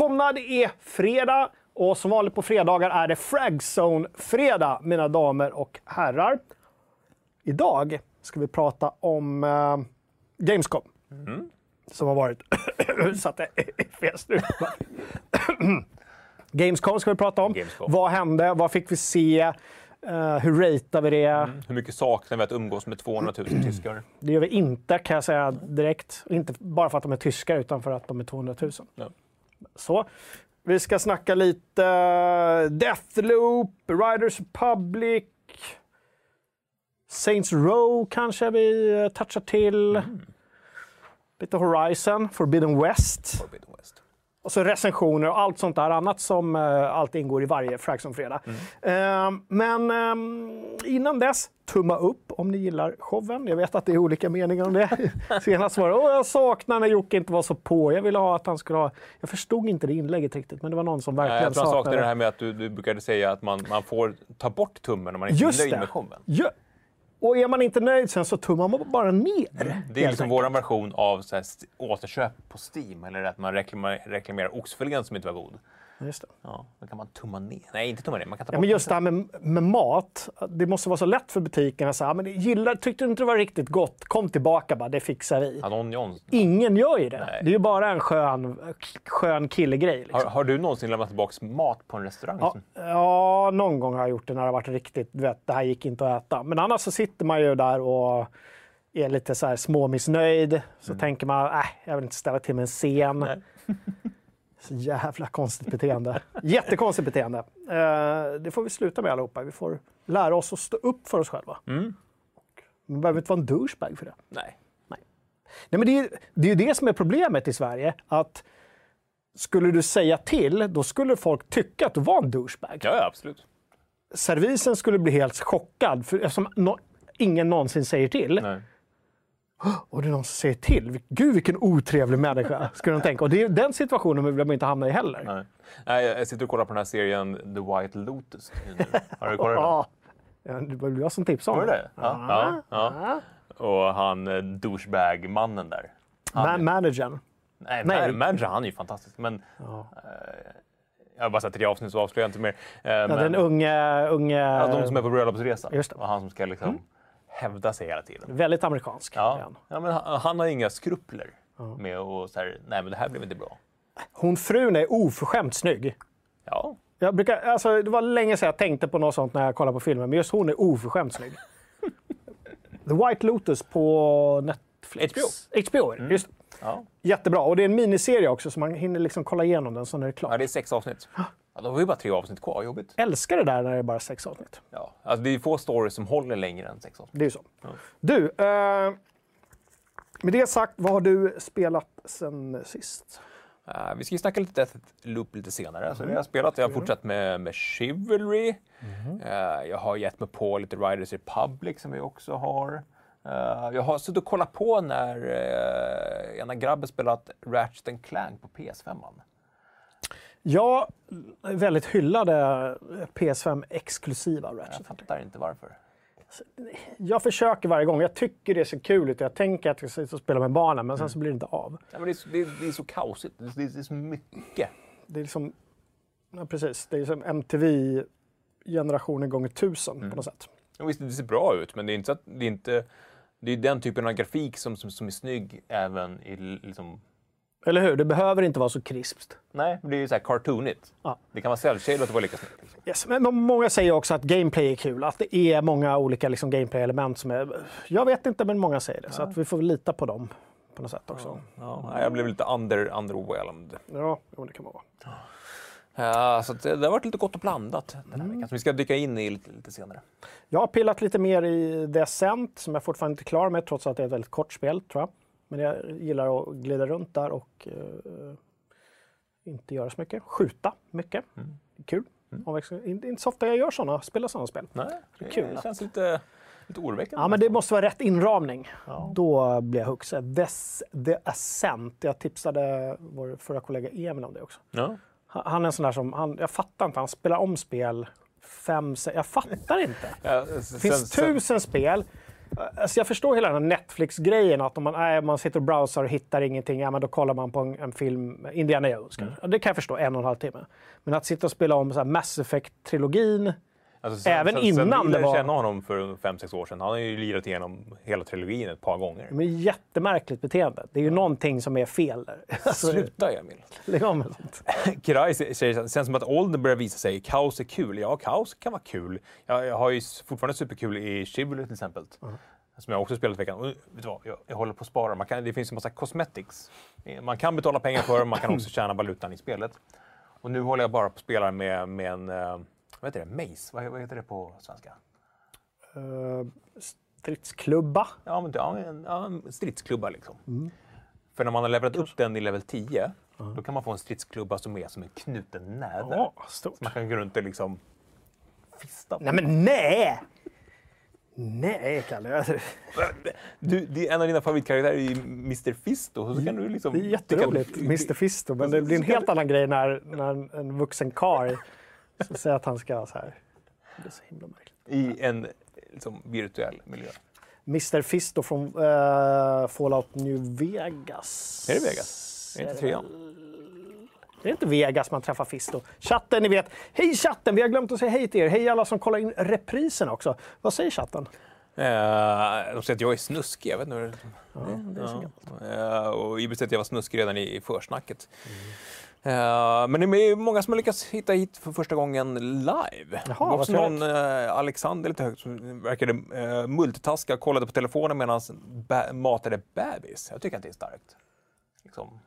Välkomna! Det är fredag och som vanligt på fredagar är det Fragzone-fredag, mina damer och herrar. Idag ska vi prata om uh, Gamescom. Mm. Som har varit... satte fel strut. Gamescom ska vi prata om. Gamescom. Vad hände? Vad fick vi se? Uh, hur ratear vi det? Mm. Hur mycket saknar vi att umgås med 200 000 tyskar? Det gör vi inte kan jag säga direkt. Inte bara för att de är tyskar utan för att de är 200 000. Ja. Så. Vi ska snacka lite Deathloop, Riders Republic, Saints Row kanske vi eh, touchar till. Mm. Lite Horizon, Forbidden West. Forbidden West. Och så recensioner och allt sånt där annat som uh, alltid ingår i varje Fragson-fredag. Mm. Uh, men uh, innan dess, tumma upp om ni gillar showen. Jag vet att det är olika meningar om det. Senast var det Åh, jag saknar när Jocke inte var så på. Jag ville ha att han skulle ha... Jag förstod inte det inlägget riktigt, men det var någon som verkligen jag tror han saknade det här med att du, du brukade säga att man, man får ta bort tummen om man inte är nöjd med showen. Och är man inte nöjd sen så tummar man bara ner. Mm. Det är liksom vår version av så här, återköp på Steam, eller att man reklamerar, reklamerar oxfilén som inte var god. Just det. Ja, då kan man tumma ner. Nej, inte tumma ner. Man kan ta ja, men just det här med, med, mat. Det måste vara så lätt för butikerna. Så här, men gillar, tyckte du inte det var riktigt gott? Kom tillbaka bara, det fixar vi. Anon, Ingen gör ju det. Nej. Det är ju bara en skön, skön killegrej. Liksom. Har, har, du någonsin lämnat tillbaka mat på en restaurang? Ja, ja, någon gång har jag gjort det när det har varit riktigt, vet, det här gick inte att äta. Men annars så sitter man ju där och är lite så här småmissnöjd. Så mm. tänker man, äh, jag vill inte ställa till med en scen. Så jävla konstigt beteende. Jättekonstigt beteende. Eh, det får vi sluta med allihopa. Vi får lära oss att stå upp för oss själva. Mm. Man behöver inte vara en douchebag för det. Nej. Nej, Nej men det är, det är ju det som är problemet i Sverige. Att skulle du säga till, då skulle folk tycka att du var en douchebag. Ja, ja absolut. Servisen skulle bli helt chockad, för eftersom no ingen någonsin säger till. Nej. Och det är någon som säger till. Gud vilken otrevlig människa, skulle de tänka. Och det är den situationen vill man inte hamna i heller. Nej. Nej, jag sitter och kollar på den här serien The White Lotus. Har du kollat den? Ja, det var jag som tipsade om det. Ja, ja, ja. Och han eh, douchebag-mannen där. Han, Ma managern. Nej, Nej. managern han är ju fantastisk. Men, ja. uh, jag har bara sett tre avsnitt så avslöjar jag inte mer. Uh, ja, men, den unge... unge... Ja, de som är på bröllopsresa. Just det. Och han som ska liksom... Mm hävda sig hela tiden. Väldigt amerikansk. Ja, ja men han, han har inga skrupler med att säga nej men det här blev inte bra. Hon frun är oförskämt snygg. Ja. Jag brukar, alltså, det var länge sedan jag tänkte på något sånt när jag kollade på filmen, men just hon är oförskämt snygg. The White Lotus på Netflix. HBO. HBO, mm. just ja. Jättebra. Och det är en miniserie också, så man hinner liksom kolla igenom den, sen är det klart. Ja, det är sex avsnitt. Ja, då har vi bara tre avsnitt kvar, jobbigt. Älskar det där när det är bara sex avsnitt. Ja, alltså det är få stories som håller längre än sex avsnitt. Det är ju så. Ja. Du, eh, med det sagt, vad har du spelat sen sist? Uh, vi ska ju snacka lite Deathloop lite senare. Mm. Så det har jag spelat. Jag har fortsatt med, med Chivalry. Mm. Uh, jag har gett mig på lite Riders Republic som vi också har. Uh, jag har suttit och kollat på när uh, ena grabben spelat Ratchet Clank på PS5. -man. Ja, väldigt hyllade PS5-exklusiva Ratchet. Jag fattar inte varför. Jag försöker varje gång. Jag tycker det ser kul ut. Jag tänker att jag ska spela med barnen, men sen så blir det inte av. Ja, men det, är, det, är, det är så kaosigt. Det är, det är så mycket. Det är liksom... Ja, precis. Det är som MTV generationen gånger tusen mm. på något sätt. Ja, visst, det ser bra ut, men det är inte, att, det är inte det är den typen av grafik som, som, som är snygg även i liksom, eller hur? Det behöver inte vara så krispst. Nej, det är ju så här cartoonigt. Ja. Det kan vara cellshade och vara lika snyggt. Liksom. Yes, men många säger också att gameplay är kul. Att det är många olika liksom, gameplay-element som är... Jag vet inte, men många säger det. Ja. Så att vi får väl lita på dem på något sätt också. Ja. ja. Jag blev lite under, underwhelmed. Ja, det kan man vara. Ja, så det, det har varit lite gott och blandat den här mm. veckan. Så vi ska dyka in i lite, lite senare. Jag har pillat lite mer i Descent som jag fortfarande inte är klar med trots att det är ett väldigt kort spel tror jag. Men jag gillar att glida runt där och uh, inte göra så mycket. Skjuta mycket. Mm. Kul. Mm. Inte, inte så ofta jag gör såna, spelar sådana spel. Nej, det, det kul. känns lite, lite oroväckande. Ja, men det måste vara rätt inramning. Ja. Då blir jag hooked. This, the Ascent. Jag tipsade vår förra kollega Emil om det också. Ja. Han är en sån där som, han, jag fattar inte, han spelar om spel fem, jag fattar inte. Ja, sen, det finns tusen sen... spel Alltså jag förstår hela den här Netflix-grejen, att om man, nej, man sitter och browsar och hittar ingenting, ja, men då kollar man på en, en film, Indiana Jones. Ja, Det kan jag förstå, en och en halv timme. Men att sitta och spela om så här Mass Effect-trilogin, Alltså, sen, Även sen, innan sen vi det var- känna honom för fem sex år sedan. Han har ju lirat igenom hela trilogin ett par gånger. men jättemärkligt beteende. Det är ju någonting som är fel där. Alltså, Sluta Emil! lägg av med sånt. Kiraj säger känns som att åldern börjar visa sig. Kaos är kul. Ja, kaos kan vara kul. Jag, jag har ju fortfarande superkul i Chivalry till exempel. Som jag också spelat i veckan. Och, vet du vad, jag, jag håller på att spara. Man kan, det finns ju massa cosmetics. Eh, Man kan betala pengar för man kan också tjäna valutan i spelet. Och nu håller jag bara på att spela med, med en, eh, vad heter det, mace? Vad, vad heter det på svenska? Uh, stridsklubba. Ja, men, ja, en, ja, en stridsklubba liksom. För när man har levlat upp den i level 10, då kan man få en stridsklubba som är som en knuten näve. Så man kan gå runt och liksom fista på. Nej men nej! Nej, Kalle. jag- Du, det är en av dina favoritkaraktärer är ju Mr Fisto. Så kan du liksom Det är jätteroligt, tycka- Mr Fisto. Men det blir en helt annan grej när, när en- en vuxen karl säger att han ska så här. Det är så himla märkligt. I en liksom, virtuell miljö. Mr Fisto från eh, Fallout New Vegas. Är det Vegas? Är det inte trean? Det är inte Vegas man träffar Fisto. Chatten, ni vet. Hej chatten! Vi har glömt att säga hej till er. Hej alla som kollar in reprisen också. Vad säger chatten? Eh, de säger att jag är snuskig. Jag vet inte. Ja, det är så. Eh, och Ibe säger att jag var snuskig redan i, i försnacket. Eh, men det är många som har lyckats hitta hit för första gången live. vad också någon Alexander lite högt som verkade multitaska och kollade på telefonen medan ba- matade bebis. Jag tycker att det är starkt. Liksom.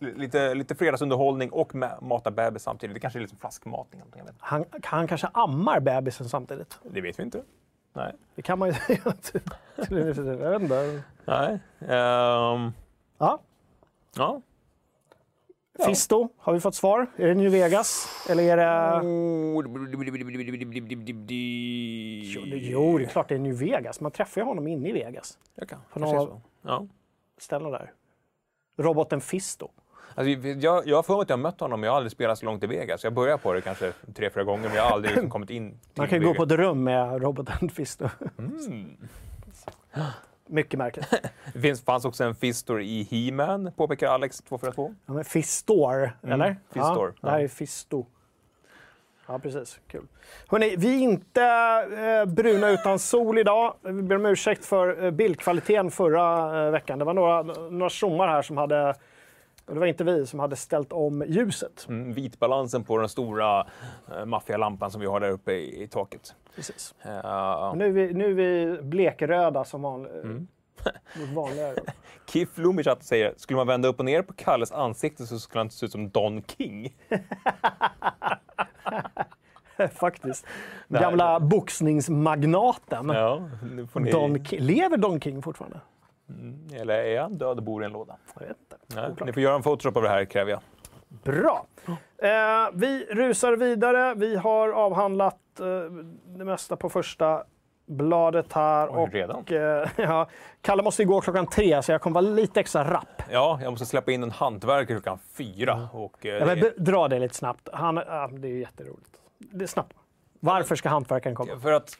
Lite, lite fredagsunderhållning och ma- mata bebis samtidigt. Det kanske är lite flaskmatning. Han, han kanske ammar bebisen samtidigt. Det vet vi inte. Nej. Det kan man ju säga. Jag vet inte. Nej. Ehm, Ja. ja. Fisto, har vi fått svar? Är det New Vegas? Eller är det... Jo, det är klart det är New Vegas. Man träffar ju honom inne i Vegas. Jag kan. På några-. Ja. Ställena där. Roboten Fisto. Alltså, jag, jag har för mig att jag har mött honom, men jag har aldrig spelat så långt i Vegas. Jag börjar på det kanske tre, fyra gånger, men jag har aldrig liksom kommit in Man kan ju gå Vegas. på ett rum med roboten Fisto. Mm. Mycket märkligt. Det finns, fanns också en Fistor i He-Man, påpekar Alex 242. Ja, men Fistor, eller? Fistor, Ja, det här är Fisto. Ja, precis. Kul. Hörrni, vi är inte eh, bruna utan sol idag. Vi ber om ursäkt för eh, bildkvaliteten förra eh, veckan. Det var några, några tjommar här som hade, och det var inte vi, som hade ställt om ljuset. Mm, vitbalansen på den stora uh, maffialampan som vi har där uppe i, i taket. Precis. Uh, Nu är vi, nu är vi blekröda som vanligt. Mm. Mot vanligare. Kiff Lum i chatten säger, skulle man vända upp och ner på Kalles ansikte så skulle han se ut som Don King. Faktiskt. Gamla boxningsmagnaten. Ja. Don. Lever Don King fortfarande? Eller är han död och bor i en låda? Jag vet inte. Nej, ni får göra en photoshop av det här kräver jag. Bra. Eh, vi rusar vidare. Vi har avhandlat eh, det mesta på första bladet här. Oj, och, redan? eh, ja, Kalle måste gå klockan tre, så jag kommer vara lite extra rapp. Ja, jag måste släppa in en hantverkare klockan fyra. Och, eh, be- dra det lite snabbt. Han, ja, det är ju jätteroligt. Det är snabbt. Varför ska hantverkaren komma? För att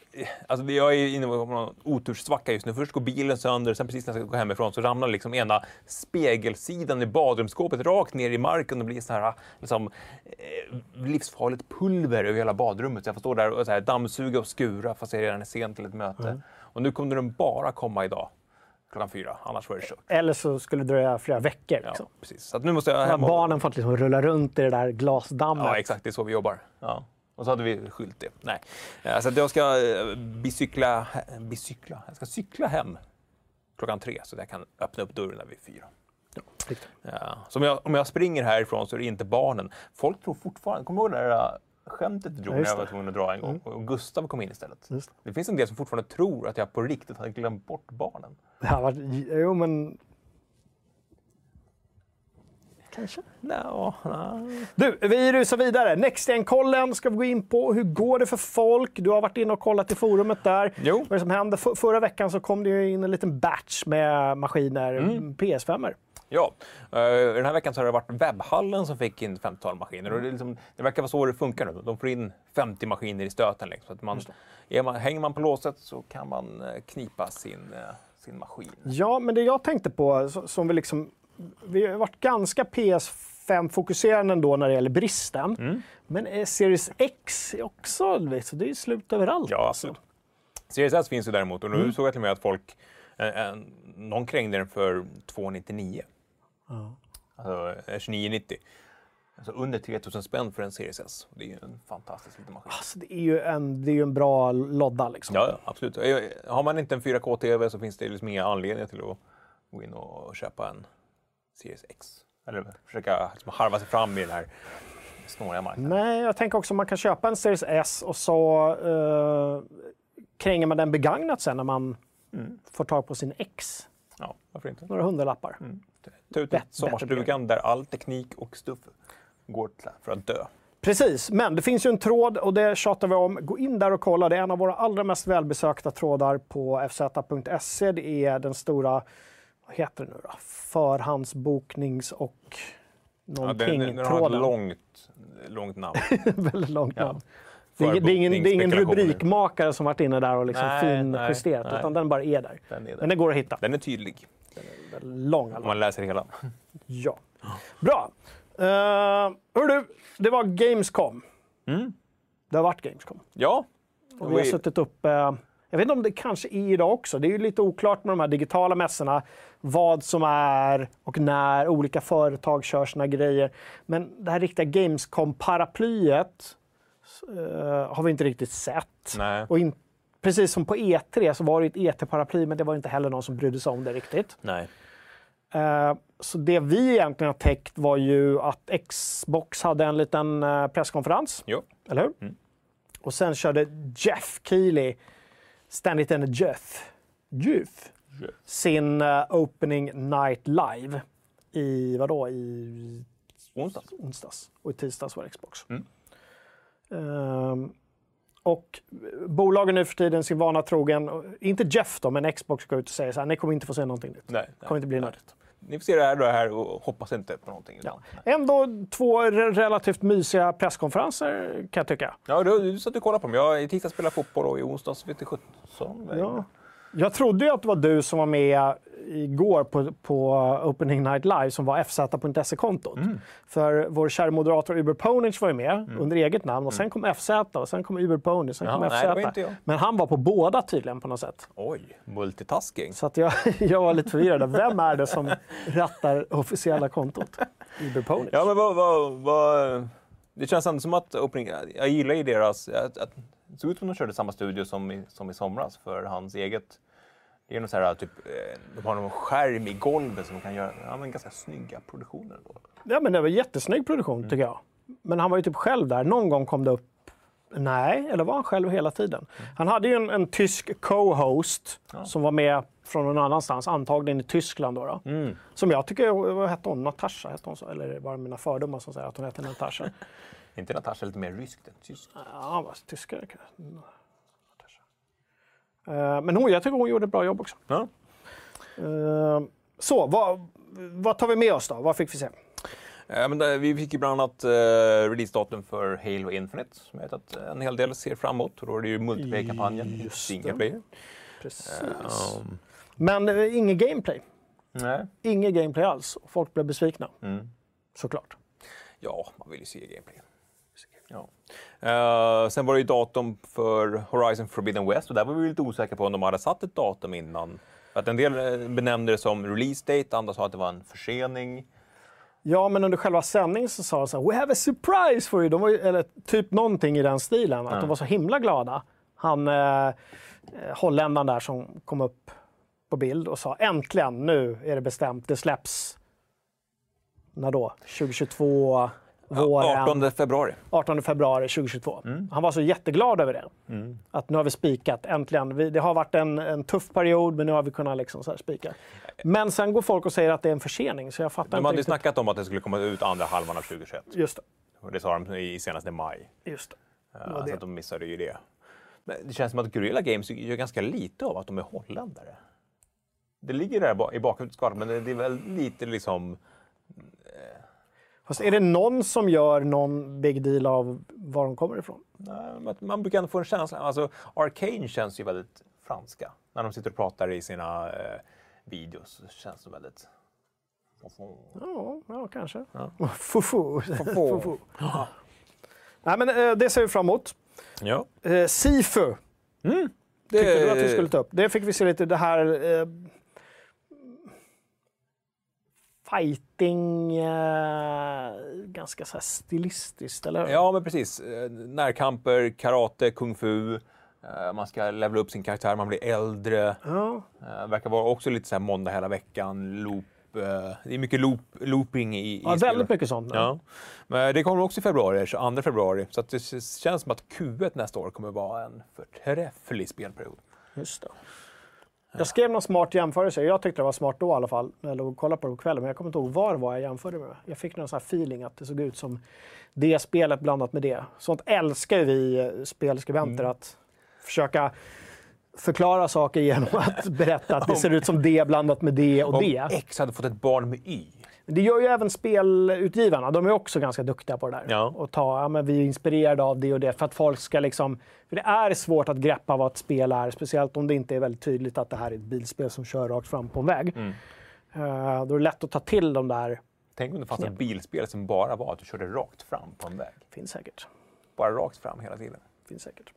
alltså, jag är inne på någon oturssvacka just nu. Först går bilen sönder, sen precis när jag ska gå hemifrån så ramlar liksom ena spegelsidan i badrumsskåpet rakt ner i marken och blir så här liksom, eh, livsfarligt pulver över hela badrummet. Så jag får stå där och så här, dammsuga och skura fast jag redan är sen till ett möte. Och nu kommer den bara komma idag klockan fyra, annars var det kört. Eller så skulle det dröja flera veckor. Ja, Liksom. precis. Så att nu måste jag hem och... barnen fått liksom rulla runt i det där glasdammet. Ja, exakt. Det är så vi jobbar. Ja. Och så hade vi skylt det. Nej. Eh, Så att jag ska eh, bicykla, bicykla. Jag ska cykla hem klockan tre så att jag kan öppna upp dörren vid fyra. Ja. Så om jag, om jag springer härifrån så är det inte barnen. Folk tror fortfarande, kommer du ihåg det där äh, skämtet du drog när jag var tvungen att dra en gång? Och Gustav kom in istället. Det. Det finns en del som fortfarande tror att jag på riktigt hade glömt bort barnen. Det har varit, jo, men... Kanske. No, no. Du, vi rusar vidare. Nextgen-kollen ska vi gå in på. Hur går det för folk? Du har varit inne och kollat i forumet där. Jo. Vad är det som hände? För, förra veckan så kom det ju in en liten batch med maskiner, Mm. PS5. -er. Ja, uh, den här veckan så har det varit webbhallen som fick in 50-tal maskiner. Och det, är liksom, det verkar vara så det funkar nu. De får in 50 maskiner i stöten. Liksom. Så att man, man, hänger man på låset så kan man uh, knipa sin, uh, sin maskin. Ja, men det jag tänkte på, som vi liksom... Vi har varit ganska PS5-fokuserande ändå när det gäller bristen. Mm. Men Series X är också, vet, det är slut överallt. Ja. Alltså. Series S finns ju däremot och nu mm. såg jag till och med att folk, eh, eh, någon krängde den för 299. Ja. Alltså 2990. Eh, alltså under 3000 spänn för en Series S. Det är ju en fantastisk liten maskin. Alltså, det, är ju en, det är ju en bra lodda liksom. Ja, absolut. Eh, har man inte en 4K-TV så finns det liksom inga anledningar till att gå in och köpa en Series X. Eller försöka liksom harva sig fram i den här snåriga marknaden. Nej, jag tänker också att man kan köpa en Series S och så uh, kränger man den begagnat sen när man mm. får tag på sin X. Ja, varför inte? Några hundralappar. Mm. Ta ut sommarstugan där all teknik och stuff går för att dö. Precis, men det finns ju en tråd och det tjatar vi om. Gå in där och kolla. Det är en av våra allra mest välbesökta trådar på fz.se. Det är den stora, vad heter det nu då? Förhandsboknings och någonting. Ja, den, den har ett långt, långt namn. Väldigt långt namn. Det är, det är, ingen, det är ingen rubrikmakare som varit inne där och liksom finjusterat, utan den bara är där. Den är där. Men den går att hitta. Den är tydlig. Den är lång. Om man läser hela. Ja. Bra. Uh, hör du, det var Gamescom. Mm. Det har varit Gamescom. Ja. Och vi har suttit upp... Uh, jag vet inte om det kanske är idag också. Det är ju lite oklart med de här digitala mässorna. Vad som är och när olika företag kör sina grejer. Men det här riktiga Gamescom-paraplyet uh, har vi inte riktigt sett. Nej. Och in, precis som på E3 så var det ett E3-paraply, men det var inte heller någon som brydde sig om det riktigt. Nej. Uh, så det vi egentligen har täckt var ju att Xbox hade en liten uh, presskonferens. Jo. Eller hur? Mm. Och sen körde Jeff Keely, ständigt en Jeff, Jeff, sin uh, Opening Night Live i, vadå, i onsdags. onsdags. Och i tisdags var det Xbox. Mm. Um, och bolagen nu för tiden, sin vana trogen, inte Jeff då, men Xbox går ut och säger så här, ni kommer inte få se någonting nytt. Nej, det kommer inte bli nödigt. Ni får se det här, det här och hoppas inte på någonting. Ja. Ändå två relativt mysiga presskonferenser kan jag tycka. Ja, du, du satt och kollade på dem. Jag i tisdags spelade fotboll och i onsdags 17. Ja. Jag trodde ju att det var du som var med igår på, på Opening Night Live som var fz.se-kontot. Mm. För vår kära moderator Uber Ponage var ju med mm. under eget namn och sen mm. kom FZ och sen kom Uber Ponage, sen ja, kom FZ. Men han var på båda tydligen på något sätt. Oj, multitasking. Så att jag, jag var lite förvirrad. Vem är det som rattar officiella kontot? Uber Ponage. Ja, men vad, vad, vad... Det känns ändå som att Opening... Jag gillar ju deras... Att, att, det såg ut som de körde samma studio som i, som i somras för hans eget det är något så här, typ, eh, de har någon skärm i golvet som kan göra ja, men ganska snygga produktioner. Då. Ja, men det var jättesnygg produktion mm. tycker jag. Men han var ju typ själv där. Någon gång kom det upp Nej, eller var han själv hela tiden? Mm. Han hade ju en, en tysk co-host ja. som var med från någon annanstans, antagligen i Tyskland. Då, då. Mm. Som jag tycker, vad hette hon? Natasha? Hette hon så? Eller var det mina fördomar som säger att hon hette Natasha? inte Natasha lite mer ryskt än tysk? Ja, tyskare. Eh, men hon, jag tycker hon gjorde ett bra jobb också. Ja. Eh, så, vad, vad tar vi med oss då? Vad fick vi se? Ja, men där, vi fick ju bland annat releasedatum för Halo Infinite som jag vet att en hel del ser fram emot. Och då är det ju multiplayer-kampanjen, single player. Precis. Um. Men uh, ingen gameplay. Nej. Inget gameplay alls. Folk blev besvikna. Mm. Såklart. Ja, man vill ju se gameplay. Ja. Uh, sen var det ju datum för Horizon Forbidden West och där var vi lite osäkra på om de hade satt ett datum innan. Att en del eh, benämnde det som release date, andra sa att det var en försening. Ja, men under själva sändningen så sa de så här, We have a surprise for you! De var eller typ någonting i den stilen, att mm. de var så himla glada. Han, eh, eh, holländaren där som kom upp på bild och sa äntligen, nu är det bestämt, det släpps när då? 2022? Våren. 18 februari. 18 februari 2022. Mm. Han var så jätteglad över det. Mm. Att nu har vi spikat, äntligen. Det har varit en, en tuff period, men nu har vi kunnat liksom så spika. Men sen går folk och säger att det är en försening, så jag fattar De hade riktigt. snackat om att det skulle komma ut andra halvan av 2021. Just det. Och det sa de i senaste maj. Just det. det, ja, det. Så att de missade ju det. Men det känns som att Guerrilla Games gör ganska lite av att de är holländare. det ligger där i bakhuvudet, men det, det är väl lite liksom... Fast är det någon som gör någon big deal av var de kommer ifrån? Nej, man brukar ändå få en känsla. Alltså, Arcane känns ju väldigt franska. När de sitter och pratar i sina eh, videos så känns det väldigt... Ja, ja kanske. Ja. Fufu. Fufu. Nej, men eh, det ser vi fram emot. Ja. Eh, Sifu Det... tyckte du att vi skulle ta upp. Det fick vi se lite, det här... Eh, fighting, eh, ganska så stilistiskt, eller hur? Ja, men precis. Eh, Närkamper, karate, kung fu. Eh, Man ska levela upp sin karaktär, man blir äldre. Ja. Eh, verkar vara också lite så här måndag hela veckan, loop. Det är mycket loop, looping i, i Ja, spelet. väldigt mycket sånt. Ja. Men det kommer också i februari, 22 februari. Så att det känns som att Q1 nästa år kommer vara en förträfflig spelperiod. Just det. Jag skrev någon smart jämförelse. Jag tyckte det var smart då i alla fall, när jag låg och kollade på det på kvällen. Men jag kommer inte ihåg var var jag jämförde med. Jag fick någon sån här feeling att det såg ut som det spelet blandat med det. Sånt älskar ju vi eh, spelskribenter, att försöka förklara saker genom att berätta att det ser ut som det blandat med det och Om det. X hade fått ett barn med Y. Det gör ju även spelutgivarna. De är också ganska duktiga på det där. Ja. Och ta, ja, men vi är inspirerade av det och det. För att folk ska liksom... För det är svårt att greppa vad ett spel är. Speciellt om det inte är väldigt tydligt att det här är ett bilspel som kör rakt fram på en väg. Mm. Eh, då är det lätt att ta till de där. Tänk om det fanns ett bilspel som bara var att du körde rakt fram på en väg. Finns säkert. Bara rakt fram hela tiden. Finns säkert.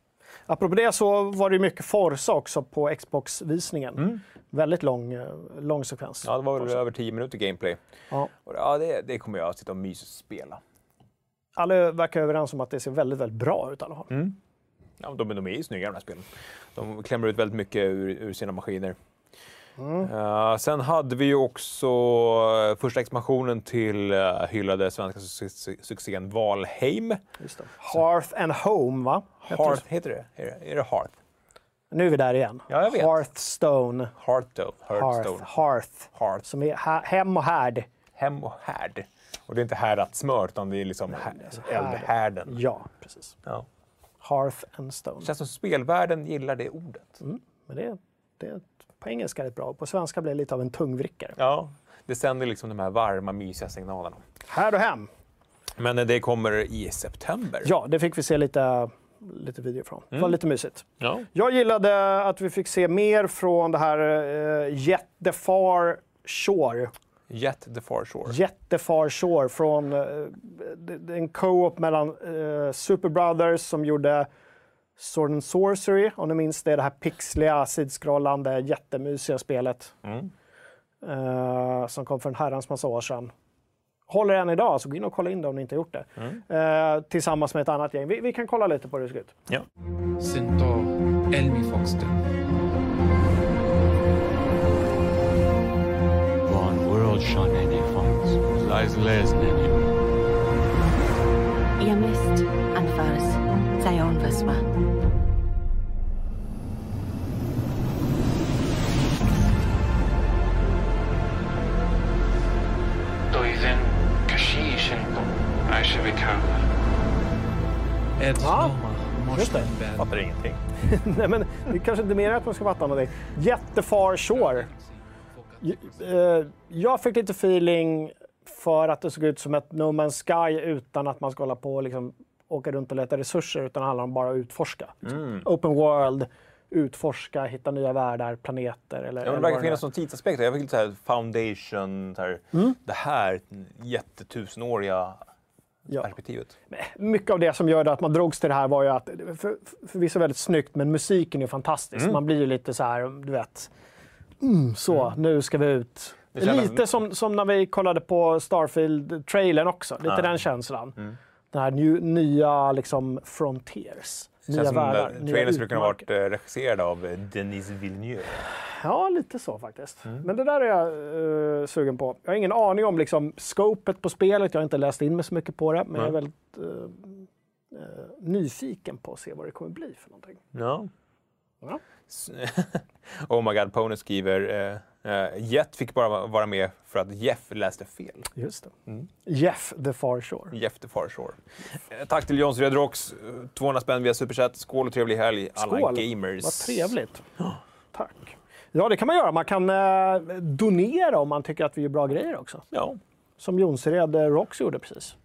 Apropå det så var det mycket Forza också på Xbox-visningen. Väldigt lång, eh, lång sekvens. Mm. Ja, det var väl över 10 minuter gameplay. Ja. Och ja, det, det kommer jag att sitta och mysa och spela. Alla verkar överens om att det ser väldigt, väldigt bra ut i alla fall. Mm. Ja, de, de är ju snygga de här spelen. De klämmer ut väldigt mycket ur, ur sina maskiner. Eh, sen hade vi ju också eh, första expansionen till uh, hyllade svenska su- succén Valheim. Hearth and Home, va? Hearth, heter det? Är, det? är det Hearth? Nu är vi där igen. Ja, jag vet. Hearthstone. Hearthstone. Hearthstone. Hearth. Hearth. Hearth. Som är hem och härd. Hem och härd. Och det är inte härdat smör, utan det är liksom här, eldhärden. Ja, precis. Ja. Hearth and Stone. Det känns som spelvärlden gillar det ordet. Men det, det, på engelska är det bra. På svenska blir det lite av en tungvrickare. Ja, det sänder liksom de här varma, mysiga signalerna. Här och hem. Men eh, det kommer i september. Ja, det fick vi se lite, lite video från. Det var lite mysigt. Ja. Jag gillade att vi fick se mer från det här uh, Jet the Far Shore. Jet the Far Shore. Jet the Far Shore från uh, en co-op mellan uh, Super Brothers som gjorde Sword and Sorcery, om ni minns det, det här pixliga, sidskrollande, jättemysiga spelet. Mm. Eh, som kom för en herrans massa år sedan. Håller än idag, så gå in och kolla in det om ni inte gjort det. Eh, tillsammans med ett annat gäng. Vi, vi kan kolla lite på hur det ser ut. Ja. Elmi Foxton. Von World Shanene Fox, Lies Les Nene. Iamist anffars Zion Fysma. Doizen Aishevikawa. Ed Ja, Loma just det. Moshtenberg. Fattar ingenting. Nej, men det är kanske inte mer att man ska fatta någonting. Jättefar Shore. Eh, jag fick lite feeling för att det såg ut som ett No Man's Sky utan att man ska hålla på och liksom åka runt och leta resurser utan det handlar om bara att utforska. Liksom. Open world, utforska, hitta nya världar, planeter eller... Ja, det verkar finnas någon tidsaspekt. Jag fick lite så här foundation, så här, Mm. det här jättetusenåriga Ja. perspektivet. mycket av det som gör att man drogs till det här var ju att, för, förvisso väldigt snyggt, men musiken är fantastisk. Mm. Man blir ju lite så här, du vet, mm, så, nu ska vi ut. Lite som, som när vi kollade på Starfield-trailern också, lite Ja. den känslan. Mm. Den här nya liksom frontiers, nya Känns som världar, nya trailern skulle kunna varit eh, regisserad av eh, Denis Villeneuve. Ja, lite så faktiskt. Mm. Men det där är jag eh, sugen på. Jag har ingen aning om liksom, scopet på spelet. Jag har inte läst in mig så mycket på det, men jag är Nej. väldigt eh, eh, nyfiken på att se vad det kommer bli för någonting. Ja. Ja. Oh my god, Pony skriver eh, Jet fick bara va- vara med för att Jeff läste fel. Just det. Mm. Jeff the Far Shore. Jeff the Far Shore. Eh, tack till Jons Redrox, eh, 200 spänn via Superchat. Skål och trevlig helg alla Skål. gamers. Vad trevligt. Tack. Ja, det kan man göra. Man kan eh, donera om man tycker att vi gör bra grejer också. Ja, Som Jonsered eh, Rocks gjorde precis.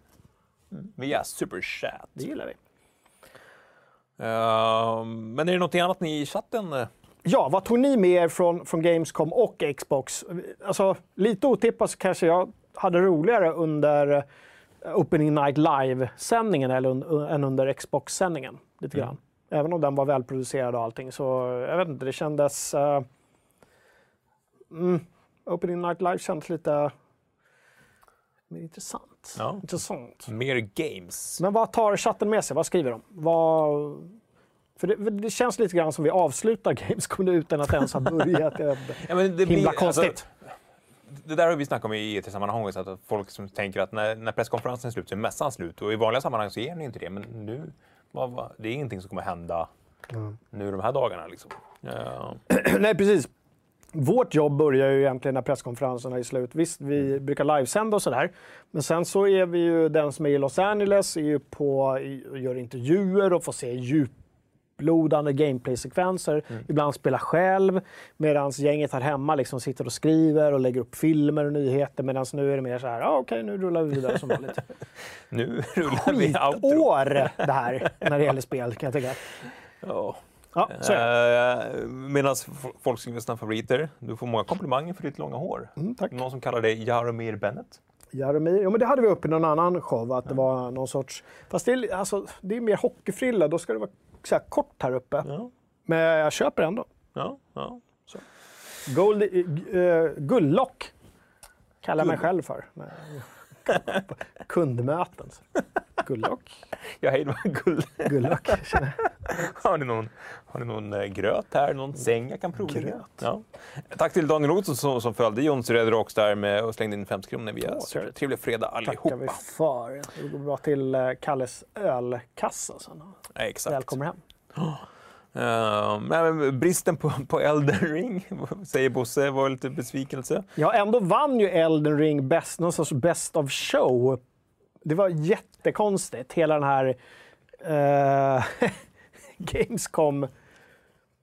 via Superchat. Det gillar vi. Eh, men är det något annat ni i chatten? Eh, Ja, vad tog ni med er från, från Gamescom och Xbox? Alltså, lite otippat så kanske jag hade roligare under eh, Opening Night Live-sändningen än under Xbox-sändningen. Lite grann. Även om den var välproducerad och allting. Så jag vet inte, det kändes... eh, mm, Opening Night Live kändes lite mer intressant. Ja. intressant. Mer games? Men vad tar chatten med sig? Vad skriver de? Vad... För det, det känns lite grann som vi avslutar Gamescom utan att ens ha börjat. Ja, men det Himla blir- konstigt. Alltså, det där har vi snackat om i IT-sammanhang också, att folk som tänker att när, när presskonferensen är slut så är mässan slut. Och i vanliga sammanhang så är den inte det. Men nu, vad, vad, det är ingenting som kommer hända nu de här dagarna. Liksom. Ja. Nej, precis. Vårt jobb börjar ju egentligen när presskonferenserna är slut. Visst, vi brukar livesända och sådär. Men sen så är vi ju, den som är i Los Angeles är ju på, i- gör intervjuer och får se djuplodande gameplay-sekvenser. Ibland spelar själv. Medan gänget här hemma liksom sitter och skriver och lägger upp filmer och nyheter. Medan nu är det mer så här, ah, okej nu rullar vi vidare som vanligt. Nu rullar vi outro. År det här när det gäller spel kan jag tycka. Ja. Ja, så det. Eh, Medan folk skriver sina favoriter. Du får många komplimanger för ditt långa hår. Mm, tack. Någon som kallar dig Jaromir Bennett. Jaromir, ja men det hade vi uppe i någon annan show, att det var någon sorts... Fast det är, alltså, det är mer hockeyfrilla, då ska det vara så här kort här uppe. Ja. Men jag köper ändå. Ja, ja. Gold, uh, gulllock kallar jag mig själv för. på Kundmöten. Gulllock. Jag hej, det var känner jag. Har ni någon, har ni någon eh, gröt här? Någon säng jag kan prova? Gröt? Ja. Tack till Daniel Olsson som, som följde Jons Red Rocks där med och slängde in 50 kronor via Åh, trevligt. Trevlig fredag tackar allihopa. vi för. Det går bra till eh, Kalles ölkassa sen. Ja, exakt. Välkommen hem. Eh, men bristen på, på Elden Ring, säger Bosse, var lite besvikelse. Ja, ändå vann ju Elden Ring best, någon sorts best of show. Det var jättekonstigt, hela den här eh, Gamescom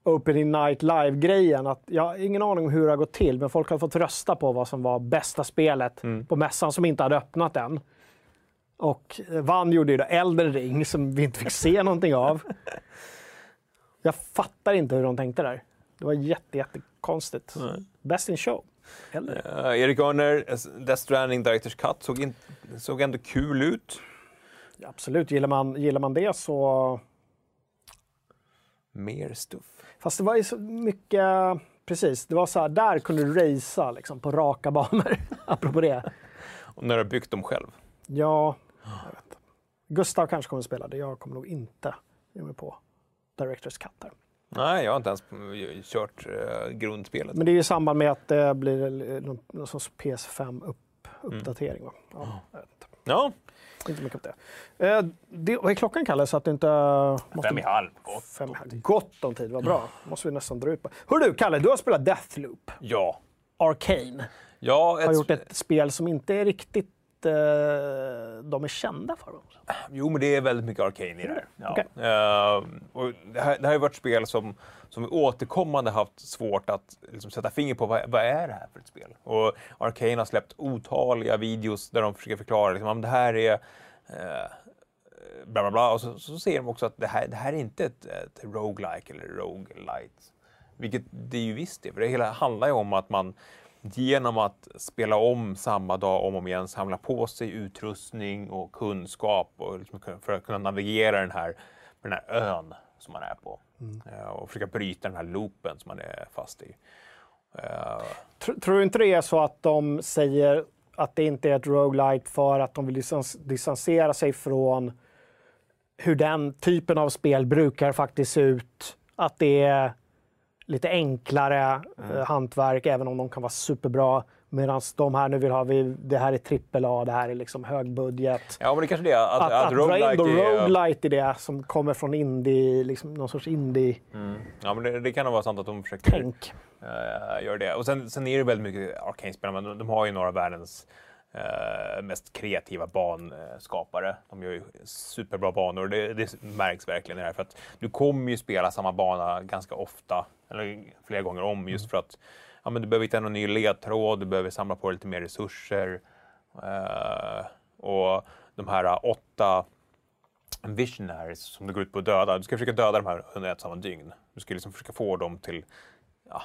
Opening Night Live-grejen. Jag har ingen aning om hur det har gått till, men folk har fått rösta på vad som var bästa spelet på mässan som inte hade öppnat än. Och eh, vann gjorde ju då Elden Ring som vi inte fick se någonting av. Jag fattar inte hur de tänkte där. Det var jätte, jättekonstigt. Best in show. Ring. Uh, Erik Örner, Death Stranding Directors Cut, såg, in, såg ändå kul ut. Absolut, gillar man, gillar man det så... Mer stuff. Fast det var ju så mycket... Precis, det var så här, där kunde du racea liksom, på raka banor. Apropå det. Och när du har byggt dem själv. Ja, jag vet. Gustav kanske kommer att spela det. Jag kommer nog inte ge mig på Directors Cut där. Nej, jag har inte ens eh, kört uh, grundspelet. Men det är ju i samband med att det blir eh, någon, någon sorts PS5-uppdatering. Va? Ja. Ja, inte mycket om det. Eh, det. Vad är klockan, Kalle? Så att du inte... Måste... fem i halv. Gott. Fem i halv. Gott om tid, vad bra. måste vi nästan dra ut på. Hör du, Kalle, du har spelat Deathloop. Ja. Arcane. Ja, Har ett, gjort ett spel som inte är riktigt eh, de är kända för. Jo, men det är väldigt mycket Arcane i det här. Ja. Okej. Eh, och det, här det här har varit spel som, som återkommande haft svårt att liksom, sätta finger på vad, vad är det här för ett spel. Och Arcane har släppt otaliga videos där de försöker förklara liksom, om det här är eh, bla bla bla. Och så, så ser de också att det här, det här är inte ett, ett roguelike eller roguelite. Vilket det ju visst är, för det hela handlar ju om att man genom att spela om samma dag om och om igen samla på sig utrustning och kunskap och liksom för att kunna navigera den här, den här ön som man är på. Eh, Och försöka bryta den här loopen som man är fast i. Eh, Tr- tror du inte det är så att de säger att det inte är ett roguelite för att de vill distans- distansera sig från hur den typen av spel brukar faktiskt se ut? Att det är lite enklare eh, hantverk, även om de kan vara superbra. Medan de här nu vill ha, vi, det här är trippel A, det här är liksom högbudget. Ja, men det är kanske det. Att, Att, att, att, dra in då är... roguelite i det som kommer från indie, liksom någon sorts indie-tänk. Ja, men det, det kan nog vara sant att de försöker uh, göra det. Och sen, sen är det väldigt mycket Arcane-spel, men de, de har ju några världens eh, mest kreativa banskapare. De gör ju superbra banor det, det märks verkligen i det här. För att du kommer ju spela samma bana ganska ofta eller flera gånger om, just för att ja, men du behöver hitta någon ny ledtråd, du behöver samla på dig lite mer resurser. Eh, och de här åtta visionaries som du går ut på att döda, du ska försöka döda de här under ett samma dygn. Du ska liksom försöka få dem till, ja,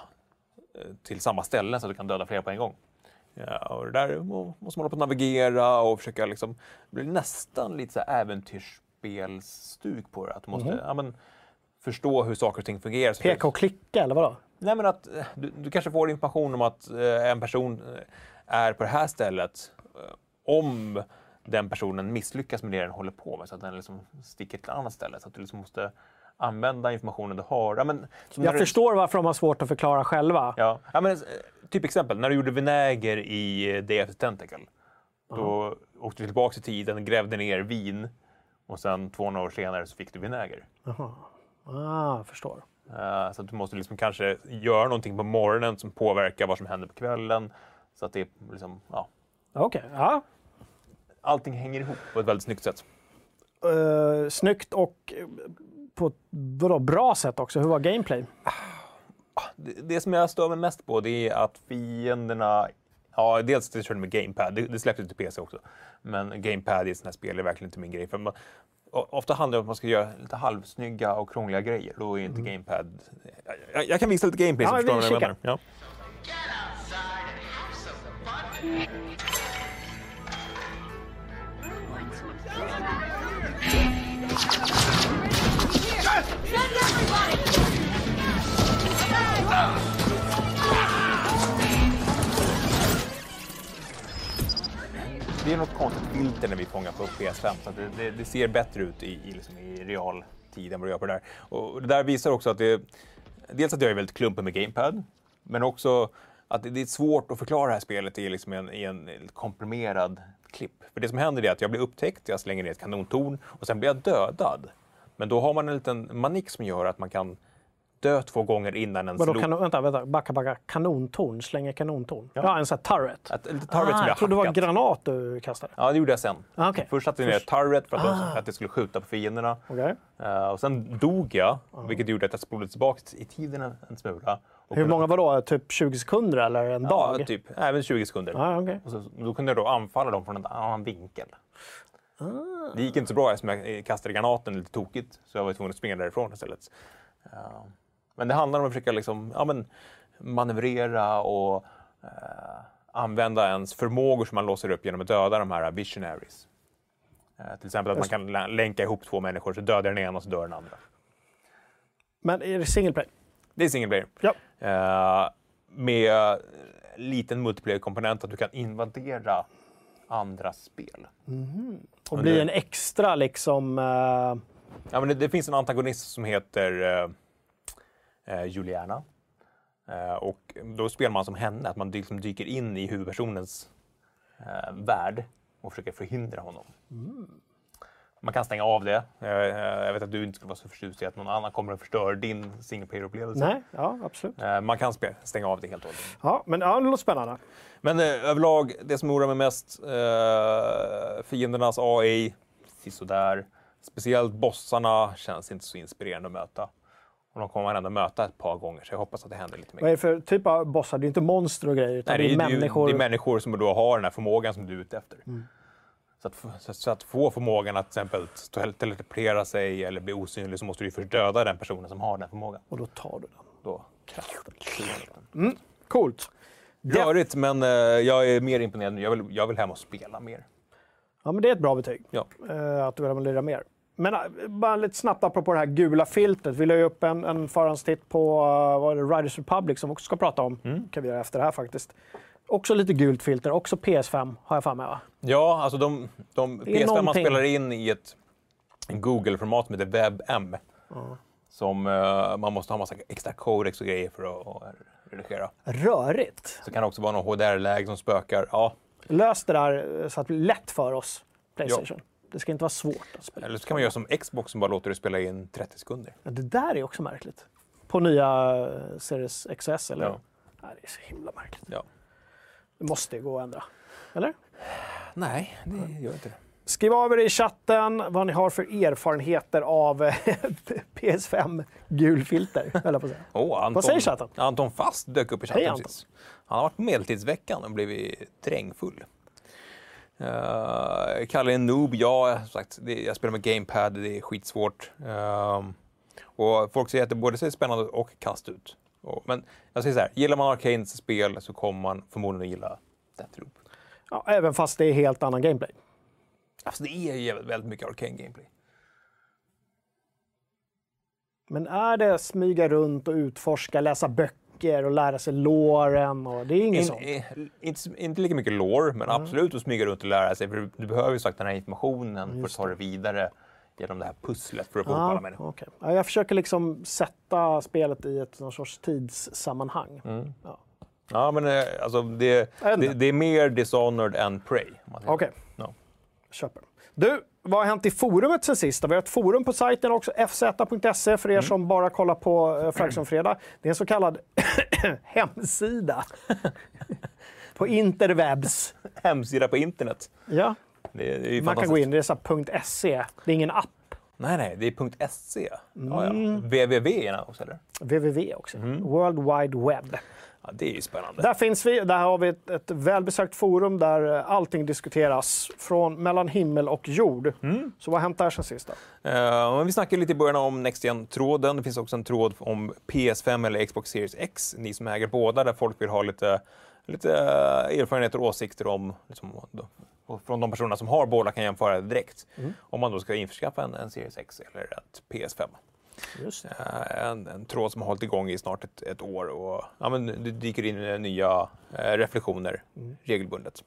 eh, till samma ställen så att du kan döda flera på en gång. Ja, och det där må- måste man hålla på att navigera och försöka liksom, det blir nästan lite så här äventyrsspelstuk på det. Att du måste ja, men, förstå hur saker och ting fungerar. Peka och klicka, eller vadå? Nej, men att eh, du, du kanske får information om att eh, en person eh, är på det här stället eh, om den personen misslyckas med det den håller på med så att den liksom sticker till ett annat ställe. Så att du liksom måste använda informationen du har. Ja, men, Jag du- förstår varför de har svårt att förklara själva. Ja, ja men, typ exempel, när du gjorde vinäger i the Tentacle. Då åkte du tillbaka i tiden, grävde ner vin och sen 200 år senare så fick du vinäger. Ah, förstår. Eh, Så att du måste liksom kanske göra någonting på morgonen som påverkar vad som händer på kvällen. Så att det är liksom, ja, Okej, ja. allting hänger ihop på ett väldigt snyggt sätt. Uh, snyggt och på ett vadå, bra sätt också. Hur var gameplay? Det, det som jag stör mig mest på det är att fienderna Ja, dels det körde med GamePad. Det, det släpptes till PC också. Men GamePad i sånt här spel är verkligen inte min grej. För man, ofta handlar det om att man ska göra lite halvsnygga och krångliga grejer. Då är inte GamePad... Jag, jag, kan visa lite gameplay så Ja, förstår vad jag menar. Ja. Det är något konstigt filter när vi fångar på PS5. Så att det, det, det ser bättre ut i, i, liksom i realtid än vad det gör på det där. Och det där visar också att det... Dels att jag är väldigt klumpig med GamePad, men också att det, det är svårt att förklara det här spelet i, liksom en, i en komprimerad klipp. För det som händer är att jag blir upptäckt, jag slänger ner ett kanontorn och sen blir jag dödad. Men då har man en liten manik som gör att man kan dö två gånger innan en Vadå, slog- kanon, vänta, vänta, backa, backa. Kanontorn, slänga kanontorn. Ja, en sån här turret. Ett, lite turret ah, jag jag trodde det var hackat. granat du kastade. Ja, det gjorde jag sen. Ah, okej. Först satte jag ner ett turret för att, de, att det skulle skjuta på fienderna. Okej. Eh, och sen dog jag, vilket gjorde att jag spolade tillbaka i tiden en, en smula. Hur många var då? Typ 20 sekunder eller en Ja, dag? typ. Även 20 sekunder. Ah, okej. Och så, då kunde jag då anfalla dem från en annan vinkel. Ah. Det gick inte så bra eftersom jag eh, kastade granaten lite tokigt. Så jag var tvungen att springa därifrån istället. Eh, men det handlar om att försöka liksom, ja, men, manövrera och eh, använda ens förmågor som man låser upp genom att döda de här visionaries. Eh, till exempel att man kan lä- länka ihop två människor, så dödar den ena och så dör den andra. Men är det single play? Det är single player. Ja. Eh, med liten multiplayer-komponent att du kan invadera andra spel. Och blir en extra liksom... eh, Ja, men det, det finns en antagonist som heter eh, Juliana. Eh, och då spelar man som henne, att man liksom dyker in i huvudpersonens eh, värld och försöker förhindra honom. Man kan stänga av det. Eh, eh, jag vet att du inte skulle vara så förtjust i att någon annan kommer och förstör din single player-upplevelse. nej, ja absolut. Eh, man kan stänga av det helt och hållet. Ja, men ja, det låter spännande. Men eh, överlag, det som oroar mig mest, eh, fiendernas AI, sisådär. Speciellt bossarna känns inte så inspirerande att möta. Och de kommer man ändå möta ett par gånger, så jag hoppas att det händer lite Vad mer. är det för typ av bossar? Det är inte monster och grejer, utan Nej, det är, det, är, människor. det är människor som då har den här förmågan som du är ute efter. Mm. Så, att, få- så, så att få förmågan att till exempel tel- teleportera sig eller bli osynlig så måste du först döda den personen som har den förmågan. Och då tar du den. Då. Coolt. Rörigt, men eh, jag är mer imponerad nu. Jag vill, jag vill hem och spela mer. Ja, men det är ett bra betyg. Ja. eh, att du vill lira mer. Men äh, bara lite snabbt apropå det här gula filtret. Vi la ju upp en, en förhandstitt på uh, vad är det, Riders Republic som vi också ska prata om. Mm. kan vi göra efter det här faktiskt. Också lite gult filter, också PS5 har jag för mig va? Ja, alltså de, de Det är PS5 man någonting. spelar in i ett Google-format som heter WebM. Som eh, man måste ha massa extra codex och grejer för att, att redigera. Rörigt. Så kan det också vara någon HDR-läge som spökar. Ja. Lös det där så att det blir lätt för oss, Playstation. Det ska inte vara svårt att spela. Eller så kan man göra som Xbox som bara låter det spela in 30 sekunder. Men det där är också märkligt. På nya eh, Series XS, eller? Ja. Det är så himla märkligt. Ja. Det måste ju gå att ändra. Eller? Nej, det gör inte det. Skriv av er i chatten vad ni har för erfarenheter av eh, PS5 gulfilter, höll jag på att säga. Åh, Anton, Vad säger chatten? Anton Fast dök upp i chatten Hej, Anton. precis. Han har varit på Medeltidsveckan och blivit drängfull. Uh, Kalle är en noob, ja, som sagt, det, jag spelar med GamePad, det är skitsvårt. Ehm, och folk säger att det både ser spännande och kast ut. Och, men jag säger så här, gillar man Arcanes spel så kommer man förmodligen gilla Deathloop. Ja, även fast det är helt annan gameplay. Alltså det är ju väldigt mycket Arcane gameplay. Men är det smyga runt och utforska, läsa böcker och lära sig låren? Och det är inget In, sånt. eh, inte, inte lika mycket lore, men absolut att smyga runt och lära sig. För du, behöver ju sagt den här informationen för att ta det vidare genom det här pusslet för att få ihop alla människor. okej. ja, jag försöker liksom sätta spelet i ett någon sorts tidssammanhang. Mm. Ja. Ja, men eh, alltså det, det, det är mer Dishonored än Prey. om man säger. Köper. Du, vad har hänt i forumet sen sist? Vi har ett forum på sajten också, fz.se för er Mm. som bara kollar på eh, Fraction Fredag. Det är en så kallad hemsida på interwebs. Hemsida på internet. Ja, Det det man kan gå in, det är .se. Det är ingen app. Nej, nej, det är .se. Ja, ja. Mm. www också, eller? www också. Mm. World Wide Web. Ja, det är ju spännande. Där finns vi. Där har vi ett, ett välbesökt forum där eh, allting diskuteras från mellan himmel och jord. Mm. Så vad har hänt där sen sist? Men vi snackade lite i början om Next Gen-tråden. Det finns också en tråd om PS5 eller Xbox Series X. Ni som äger båda, där folk vill ha lite, lite eh, erfarenheter och åsikter om liksom, från de personerna som har båda kan jämföra direkt. Om man då ska införskaffa en, en Series X eller ett PS5. Eh, en, en tråd som har hållit igång i snart ett, ett år och ja, men det dyker in eh, nya eh, reflektioner regelbundet.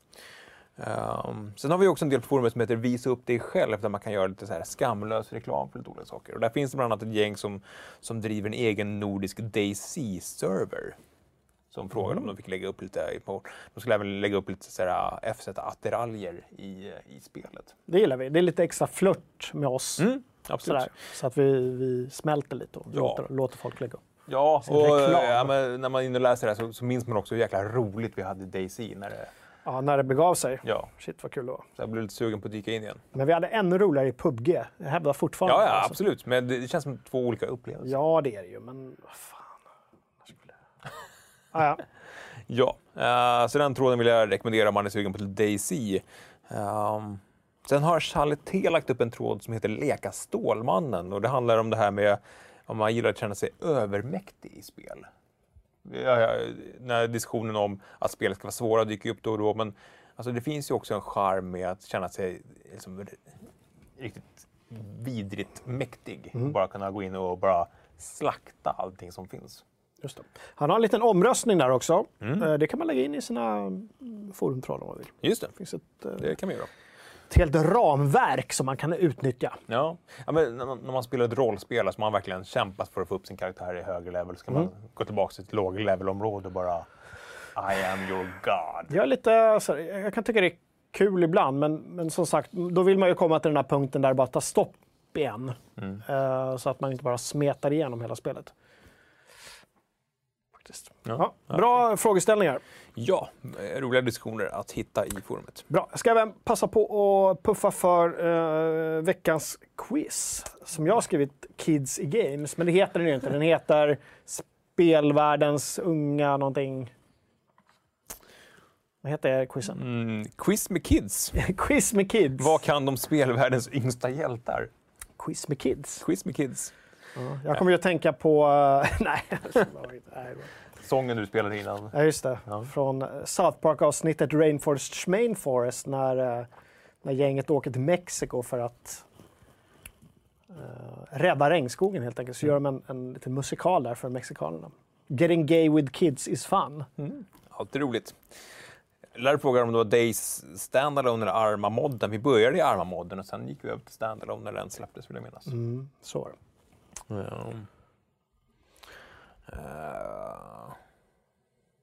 Um, sen har vi också en del på forumet som heter Visa upp dig själv där man kan göra lite så här skamlös reklam för lite olika saker. Och där finns det bland annat ett gäng som, som driver en egen nordisk DayZ-server. Som frågade om de fick lägga upp lite, de skulle även lägga upp lite FZ-attiraljer i, i spelet. Det gillar vi. Det är lite extra flört med oss. Mm, absolut. Sådär, så att vi, vi smälter lite och Ja. låter, låter folk lägga upp. Ja, Sin och reklam. ja, när man är inne och läser det här så, så minns man också hur jäkla roligt vi hade DayZ när det, Ja, när det begav sig. ja, Shit vad kul det var. så jag blev lite sugen på att dyka in igen. Men vi hade ännu roligare i PubG. Jag hävdar fortfarande. Ja, ja alltså. absolut, men det, det känns som två olika upplevelser. Ja, det är det ju, men vad fan. Ah, ja. Ja, eh, så den tråden vill jag rekommendera om man är sugen på DayZ. Um, sen har Charlie lagt upp en tråd som heter Leka Stålmannen och det handlar om det här med om man gillar att känna sig övermäktig i spel. När diskussionen om att spelet ska vara svåra dyker upp då och då, men alltså, det finns ju också en charm med att känna sig liksom, riktigt vidrigt mäktig. Bara kunna gå in och bara slakta allting som finns. Just det. Han har en liten omröstning där också. Mm. Eh, Det kan man lägga in i sina mm, forumtrådar om man vill. Just det, Det finns ett, eh, det kan man göra. Ett helt ramverk som man kan utnyttja. Ja, ja men när, man, spelar ett rollspel så man verkligen kämpat för att få upp sin karaktär i högre level. Ska man gå tillbaka till ett låg levelområde och bara I am your God. Jag, är lite, så här, jag kan tycka det är kul ibland, men, men som sagt, då vill man ju komma till den här punkten där det bara tar stopp igen. Mm. Eh, så att man inte bara smetar igenom hela spelet. Faktiskt. Ja. Ja, bra frågeställningar. Ja, eh, roliga diskussioner att hitta i forumet. Bra. Jag ska även passa på att puffa för eh, veckans quiz som jag har skrivit Kids i Games, men det heter den ju inte. Den heter Spelvärldens unga någonting. Vad heter quizen? Mm, quiz med kids. Quiz med Kids. Vad kan de spelvärldens yngsta hjältar? Quiz med Kids. Quiz med kids. Ja, jag kommer ju att tänka på... eh, nej, nej, Sången du spelade innan. Ja, just det. Ja. Från South Park-avsnittet Rainforest Schmainforest när, eh, när gänget åker till Mexiko för att eh, rädda regnskogen helt enkelt. Så gör de en, en liten musikal där för mexikanerna. Getting gay with kids is fun. Alltid roligt. Lär fråga om det var Days Standalone eller Arma-modden. Vi började i Arma-modden och sen gick vi över till Standalone när den släpptes vill jag minnas. Mm, så var det. Ja. Eh,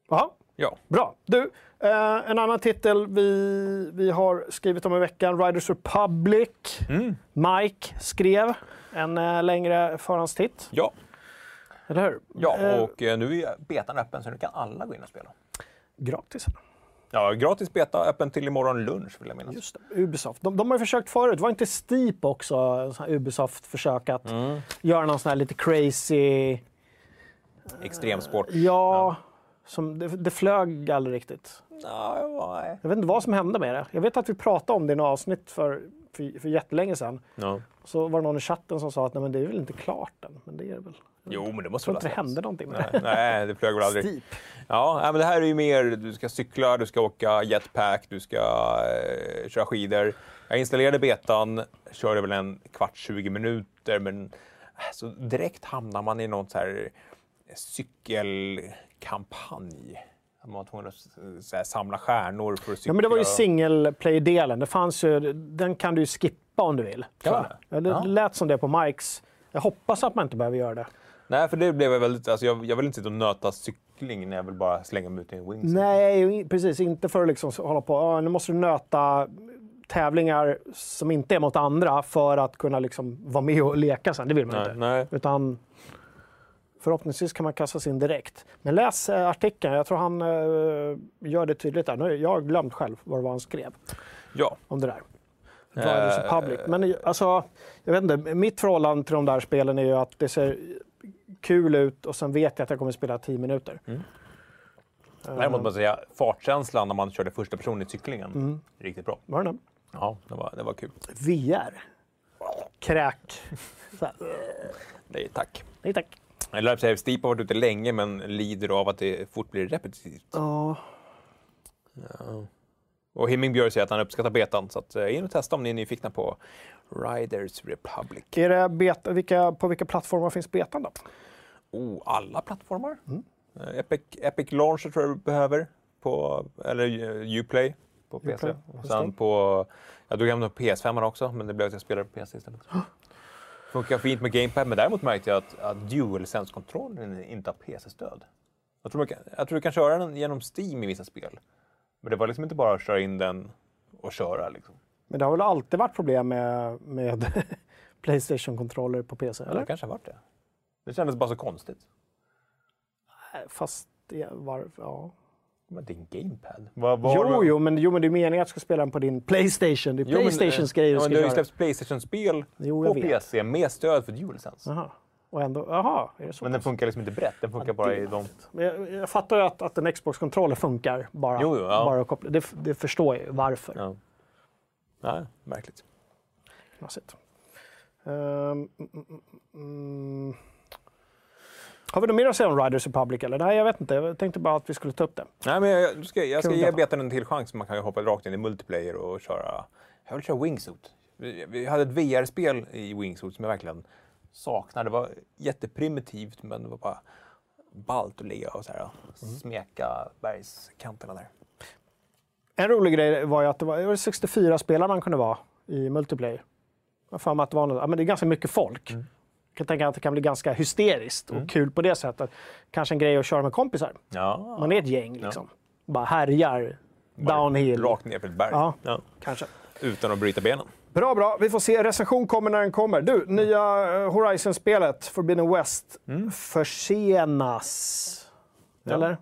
Jaha, ja. bra. Du, eh, en annan titel vi, vi har skrivit om i veckan, Riders Republic. Mm. Mike skrev en eh, längre förhandstitt, Ja, eller hur? ja Eh, och eh, nu är betan öppen så nu kan alla gå in och spela. Gratis. Ja, gratis beta, öppen till imorgon lunch vill jag minnas. Just det, Ubisoft. De, de har ju försökt förut. Var inte Steep också här Ubisoft-försök att Mm. göra någon sån här lite crazy... Extremsport. Ja, Som, det, det flög aldrig riktigt. Ja, nej. Jag vet inte vad som hände med det. Jag vet att vi pratade om det i något avsnitt för, för, för jättelänge sedan. Ja. Så var det någon i chatten som sa att Nej, men det är väl inte klart än. Men det är det väl. Jo, men det måste väl inte det hände någonting med Nej, det. nej, det flög väl aldrig. Steep. Ja, men det här är ju mer, du ska cykla, du ska åka jetpack, du ska eh, köra skidor. Jag installerade betan, körde väl en kvart, 20 minuter, men eh, så direkt hamnar man i någon så här cykelkampanj. Man var tvungen att så här, samla stjärnor för att cykla. Ja, men det var ju single play-delen. Det fanns ju, den kan du ju skippa om du vill. Ja, det Ja. lät som det på Mikes. Jag hoppas att man inte behöver göra det. Nej, för det blev jag väldigt, alltså jag, jag vill inte sitta och nöta cykling när jag vill bara slänga mig ut i en wingsuit. Nej, precis. Inte för att liksom hålla på. Nu måste du nöta tävlingar som inte är mot andra för att kunna liksom vara med och leka sen. Det vill man Nej, inte. nej. Utan förhoppningsvis kan man kasta sig in dirkt. Men läs eh, artikeln. Jag tror han eh, gör det tydligt där. Nu, jag har glömt själv vad han skrev Ja, om det där. Eh, Republic. Men alltså, jag vet inte. Mitt förhållande till de där spelen är ju att det ser kul ut och sen vet jag att jag kommer spela 10 minuter. däremot måste man säga fartkänslan när man körde första person i cyklingen, Mm. riktigt bra. Var den? Ja, det var, det var kul. VR. Kräk. Nej, tack. Nej tack. Eller säga, Steep har varit ute länge men lider av att det fort blir repetitivt. Ja. Och Himmingbjörn säger att han uppskattar betan, så att, eh, in och testa om ni är nyfikna på Riders Republic. Är det beta, vilka, på vilka plattformar finns betan då? Oh, alla plattformar. Mm. Eh, Epic, Epic Launcher tror jag du behöver, på, eller eh, Uplay på PC. Uplay, Och sen på, jag drog hem den på PS5 också, men det blev att jag spelade på PC istället. Funkar fint med GamePad, men däremot märkte jag att, att DualSense-kontrollen inte har PC-stöd. Jag tror, man jag tror du kan köra den genom Steam i vissa spel. Men det var liksom inte bara att köra in den och köra. Liksom. Men det har väl alltid varit problem med, med Playstation-kontroller på PC? Eller? Det kanske har varit det. Det kändes bara så konstigt. Nej, Fast det var... Ja. Men en GamePad. Vad, vad Jo, jo, men, jo, men det är meningen att du ska spela den på din Playstation. Det är Playstations grejer ja, du men ska Det har ju släppts Playstation-spel på vet. PC med stöd för DualSense. Jaha. Och ändå, jaha, är det så? Men den funkar liksom inte brett. Den funkar bara i de... Men jag, jag fattar ju att, att en Xbox-kontroller funkar bara. Jo, jo, ja. bara att koppla. Det, det förstår jag ju varför. Ja. Nej, märkligt. Knasigt. Ehm, mm, mm, mm. Har vi något mer att säga om Riders Republic? Eller? Nej, jag vet inte. Jag tänkte bara att vi skulle ta upp det. Nej, men jag, ska, jag ska ge betan en till chans. Man kan ju hoppa rakt in i multiplayer och köra... Jag vill köra Wingsuit. Vi, vi hade ett VR-spel i Wingsuit som jag verkligen saknar. Det var jätteprimitivt, men det var bara ballt att ligga och så här, Mm. smeka bergskanterna där. En rolig grej var ju att det var, det var 64 spelare man kunde vara i multiplayer. Jag har att det var något, ja, men det är ganska mycket folk. Mm. Jag kan tänka att det kan bli ganska hysteriskt och kul på det sättet. Kanske en grej att köra med kompisar. Ja, Man är ett gäng liksom. Bara härjar downhill. Rakt ner för ett berg. Ja. Ja. Kanske. Utan att bryta benen. Bra, bra. Vi får se. Recension kommer när den kommer. Du, nya eh, Horizon-spelet, Forbidden West, försenas. Ja. Eller?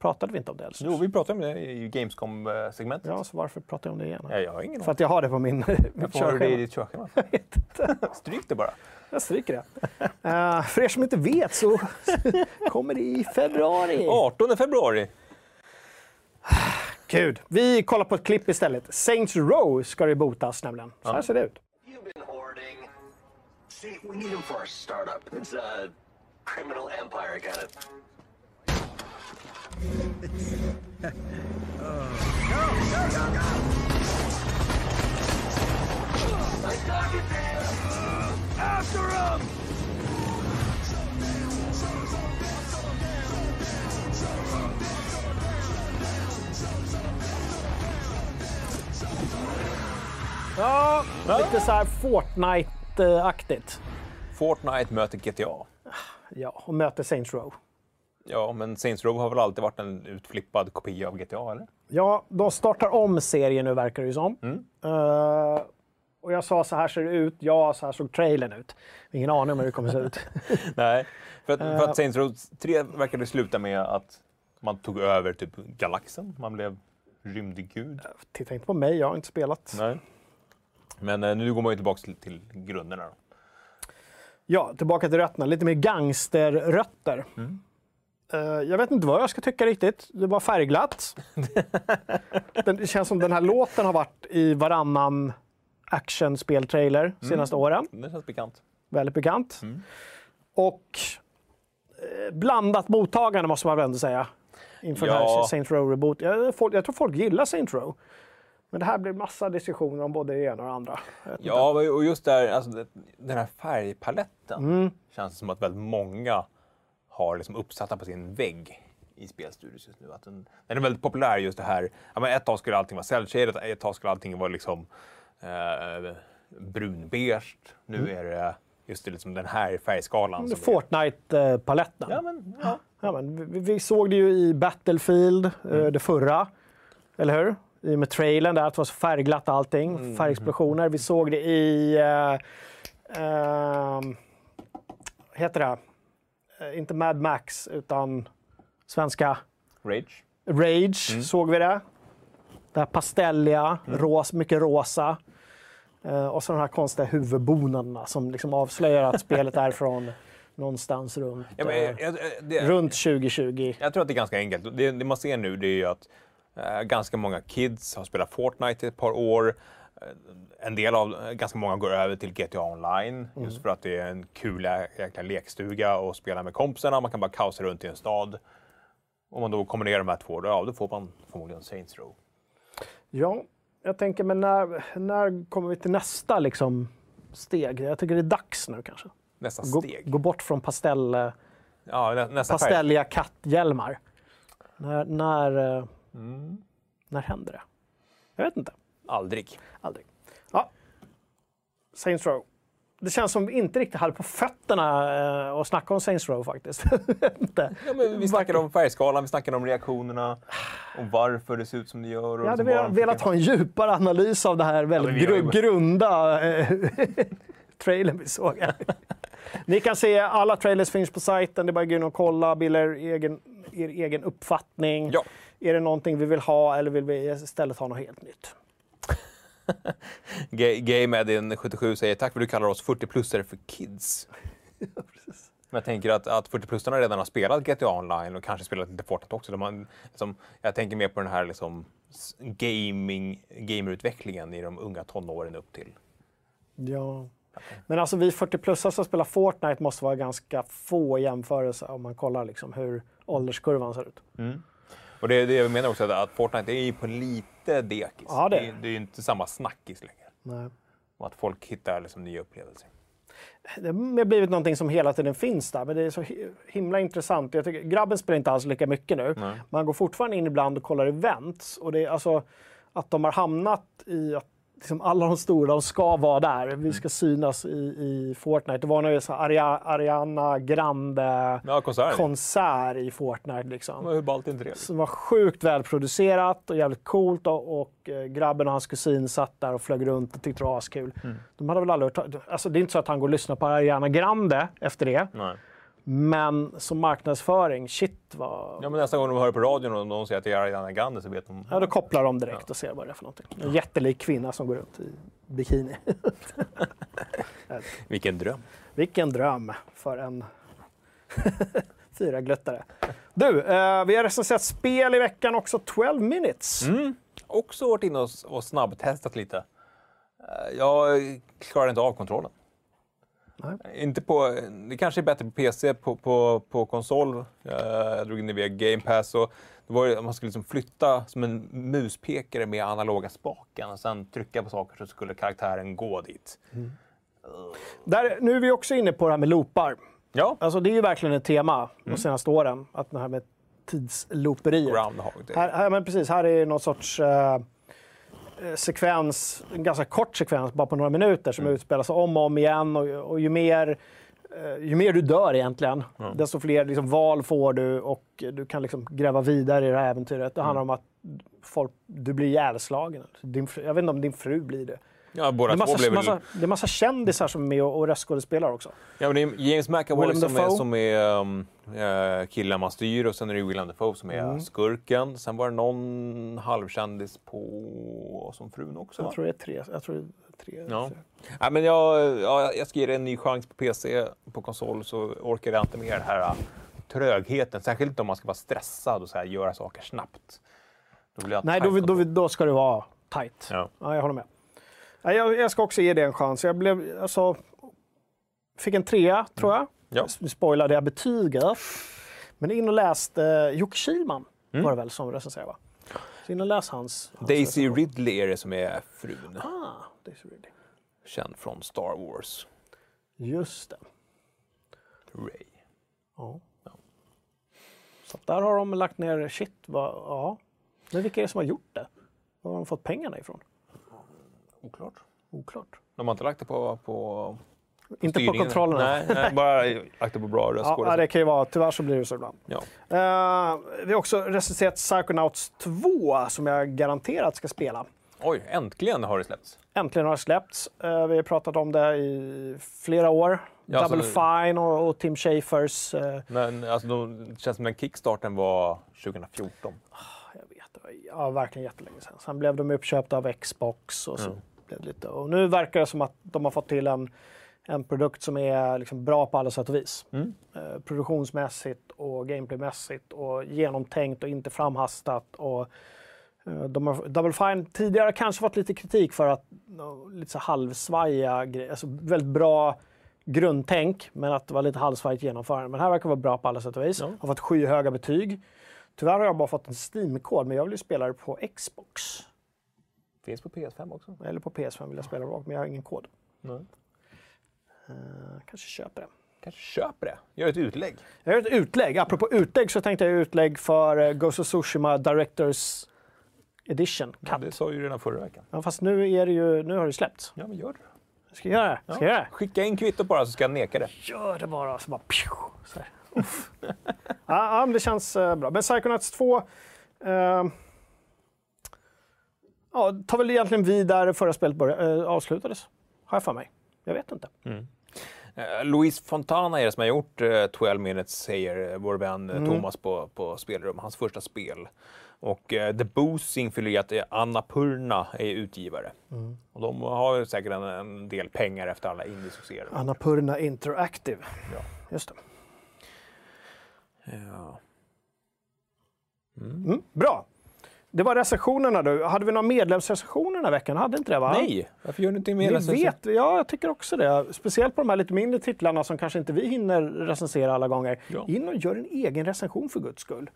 Pratade vi inte om det? Alltså? Jo, vi pratade om det i Gamescom-segmentet. Ja, så varför pratar jag om det igen? Ja, jag har ingen För att jag har det på min, mitt Varför har du det i körschema. ditt körschema? Stryk det bara. Jag stryker det. Eh, för er som inte vet så kommer det i februari. 18 februari. Gud. Vi kollar på ett klipp istället. Saints Row ska det botas nämligen. Så här ser det ut. You've been hoarding. See, we need him for our startup. It's a criminal empire kind of. After him! Ja, lite så här Fortnite-aktigt. Fortnite möter GTA. Ja, och möter Saints Row. Ja, men Saints Row har väl alltid varit en utflippad kopia av GTA, eller? Ja, de startar om serien nu verkar det ju som. Mm. Eh, och jag sa så här ser det ut. Ja, så här såg trailern ut. Ingen aning om hur det kommer se ut. Nej, för att, för Eh. att Saints Row 3 verkade sluta med att man tog över typ galaxen. Man blev rymdgud. Titta inte på mig, jag har inte spelat. Nej. Men eh, nu går man ju tillbaka till, till grunderna. Då. Ja, tillbaka till rötterna. Lite mer gangsterrötter. Eh, jag vet inte vad jag ska tycka riktigt. Det var färgglatt. Den- det känns som den här låten har varit i varannan actionspeltrailer senaste åren. Det känns bekant. Väldigt bekant. Och eh, blandat mottagande måste man väl ändå säga. Inför den här Ja. Saints Row Reboot. Jag, folk, jag tror folk gillar Saints Row. Men det här blir massa diskussioner om både det ena och det andra. Ja, och just där, alltså, den här färgpaletten Mm. känns som att väldigt många har liksom uppsatta på sin vägg i spelstudios just nu. Att den, den är väldigt populär just det här. Ja, men ett tag skulle allting vara cell-shaded, ett tag skulle allting vara liksom eh, brunbeige. Nu är det just det, liksom den här färgskalan. är- Fortnite-paletten. Ja, men, ja. Ja, men vi, vi såg det ju i Battlefield, eh, Mm. det förra. Eller hur? I och med trailern där, att det var så färgglatt allting. Mm. Färgexplosioner. Vi såg det i... Eh, vad heter det? Eh, inte Mad Max, utan svenska Rage. Rage Mm. såg vi det. Det här pastelliga, ros, mycket rosa. Eh, och så de här konstiga huvudbonaderna som liksom avslöjar att spelet är från någonstans runt, Ja, men, eh, jag, jag, det, runt 2020. Jag tror att det är ganska enkelt. Det, det man ser nu det är ju att eh, ganska många kids har spelat Fortnite i ett par år. En del av, ganska många går över till GTA Online just för att det är en kul jä- jäkla lekstuga och spela med kompisarna. Man kan bara kaosa runt i en stad. Om man då kombinerar de här två, då, ja, då får man förmodligen Saints Row. Ja, jag tänker, men när, när kommer vi till nästa liksom, steg? Jag tycker det är dags nu kanske. Nästa Gå, steg. gå bort från pastell, Ja, nä, nästa färg. pastelliga katthjälmar. När, när, eh, Mm. när händer det? Jag vet inte. Aldrig. Aldrig. Ja. Saints Row. Det känns som vi inte riktigt hade på fötterna eh, att snacka om Saints Row faktiskt. Ja, men vi snackade om färgskalan, vi snackade om reaktionerna, om varför det ser ut som det gör. Och Jag hade liksom velat, velat ha en djupare analys av det här väldigt ju- gru- grunda eh, trailern vi såg. Ni kan se alla trailers finns på sajten. Det är bara att gå in och kolla, bilda er egen, er egen uppfattning. Ja. Är det någonting vi vill ha eller vill vi istället ha något helt nytt? Ga- Game Edin 77 säger tack för att du kallar oss 40-plussare för kids. Men jag tänker att, att 40-plussarna redan har spelat GTA Online och kanske spelat lite Fortnite också. De har, liksom, jag tänker mer på den här liksom, gaming, gamerutvecklingen i de unga tonåren upp till. Ja. Men alltså vi 40-plussare som spelar Fortnite måste vara ganska få jämförelser om man kollar liksom hur ålderskurvan ser ut. Och det är det jag menar också, att- att Fortnite är ju på lite dekis. Ja, det är det, det är ju inte samma snackis längre. Nej. Och att folk hittar liksom nya upplevelser. Det har blivit någonting som hela tiden finns där, men det är så hi- himla intressant. Jag tycker, grabben spelar inte alls lika mycket nu. Man går fortfarande in ibland och kollar events. Och det är alltså att de har hamnat i att liksom alla de stora, de ska vara där. Vi ska synas i, i Fortnite. Det var nu så Ariana Grande Ja, konserter. konsert i Fortnite. Liksom hur ballt är inte det? som var sjukt välproducerat och jävligt coolt. Och, och eh, grabben och hans kusin satt där och flög runt och tyckte det var askul. Mm. De hade väl aldrig hört, alltså Det är inte så att han går och lyssnar på Ariana Grande efter det. Nej. Men som marknadsföring, shit vad... Ja, men nästa gång de hör på radion och någon säger att det är Ariana Grande så vet de. Ja, då kopplar de direkt och ser vad det är för någonting. En jättelik kvinna som går runt i bikini. Vilken dröm. Vilken dröm för en fyra-gluttare. Du, eh, vi har recenserat spel i veckan också, 12 minutes. Också varit inne och, och snabbtestat lite. Eh, Jag klarar inte av kontrollen. Nej. Inte på, det kanske är bättre på PC, på, på, på konsol. Eh, Jag drog in det via Game Pass. Och det var, ju- man skulle liksom flytta som en muspekare med analoga spaken och sen trycka på saker så skulle karaktären gå dit. Där, nu är vi också inne på det här med loopar. Ja, Alltså det är ju verkligen ett tema Mm. de senaste åren, att det här med tidslooperiet. Groundhog. Här, här, men precis, här är någon sorts eh, sekvens, en ganska kort sekvens, bara på några minuter, som utspelar sig om och om igen. Och, och ju, mer, eh, ju mer du dör egentligen, desto fler liksom, val får du och du kan liksom gräva vidare i det här äventyret. Det handlar om att folk, du blir ihjälslagen. Din, fru- jag vet inte om din fru blir det. Ja, Det båda är två massa, blev väl... massa, det är massa kändisar som är med och, och röstskådespelar också. Ja, men det är James McAvoy som är, Dafoe. som är um, eh, killen man styr och sen är det Willem Dafoe som är Mm. skurken. Sen var det någon halvkändis på som frun också. Jag va? tror det är tre. Jag tror det är tre Ja. Nej, men jag, ja, jag ska ge det en ny chans på PC. På konsol så orkar jag inte med den här uh, trögheten. Särskilt inte om man ska vara stressad och så här, göra saker snabbt. Då Nej, då, då, då ska det vara tight. Ja. Ja, jag håller med. Jag, jag ska också ge det en chans. Jag blev, alltså, fick en trea, tror jag. Ja. Nu spoilade jag betyget. Men in och läste eh, Jocke Kihlman, Mm. var det väl, som recenserade? Va? Så in och läs hans... hans Daisy recension. Ridley är det som är frun. Ah, Daisy Ridley. Känd från Star Wars. Just det. Ray. Ja. Så att där har de lagt ner shit. Vad, ja. Men vilka är det som har gjort det? Var har de fått pengarna ifrån? Oklart. Oklart. De har inte lagt det på, på Inte på kontrollerna. Nej, nej, bara det på bra Ja, röstskådespelare. det kan ju vara. Tyvärr så blir det så ibland. Ja. Eh, vi har också recenserat Psychonauts 2 som jag garanterat ska spela. Oj, äntligen har det släppts. Äntligen har det släppts. Eh, vi har pratat om det i flera år. Ja, Double så- Fine och, och Tim Schafers. eh, Men alltså, de, det känns som den kickstarten var 2014. jag vet, det var ja, verkligen jättelänge sedan. Sen blev de uppköpta av Xbox och så Mm. Det lite. Och nu verkar det som att de har fått till en, en produkt som är liksom bra på alla sätt och vis. Mm. Eh, produktionsmässigt och gameplaymässigt och genomtänkt och inte framhastat. Och, eh, de har, Double Fine tidigare kanske fått lite kritik för att lite så halvsvajiga grejer, alltså väldigt bra grundtänk men att det var lite halvsvajigt genomförande. Men här verkar vara bra på alla sätt och vis. Har fått skyhöga betyg. Tyvärr har jag bara fått en Steam-kod men jag vill ju spela det på Xbox. Finns på PS5 också. Eller på PS5 vill jag spela det men jag har ingen kod. Nej. Eh, kanske köper det. Kanske köper det. Gör ett utlägg. Jag gör ett utlägg. Apropå utlägg så tänkte jag utlägg för eh, Ghost of Tsushima Directors Edition. Ja, Cut. det sa ju redan förra veckan. Ja, fast nu, är det ju, nu har det släppts. Ja, men gör det. Ska jag göra det? Ska jag göra det? Skicka in kvitto bara så ska jag neka det. Gör det bara. Så bara pju, så ja, ja, men det känns eh, bra. Men Psychonauts 2 eh, ja, tar väl egentligen vid där förra spelet började, eh, avslutades. Har jag för mig. Jag vet inte. Eh, Louise Fontana är det som har gjort eh, 12 minutes, säger eh, vår vän eh, Thomas på, på Spelrum. Hans första spel. Och eh, The Boosing fyller i att eh, Annapurna är utgivare. Och de har säkert en, en del pengar efter alla indie-succéer. Annapurna Interactive. Ja. Just det. Ja. Mm, bra. Det var recensionerna du. Hade vi några medlemsrecensioner den här veckan? Hade inte det va? Nej, varför gör ni inte mer vet, ja, jag tycker också det. Speciellt på de här lite mindre titlarna som kanske inte vi hinner recensera alla gånger. Ja. In och gör en egen recension för guds skull.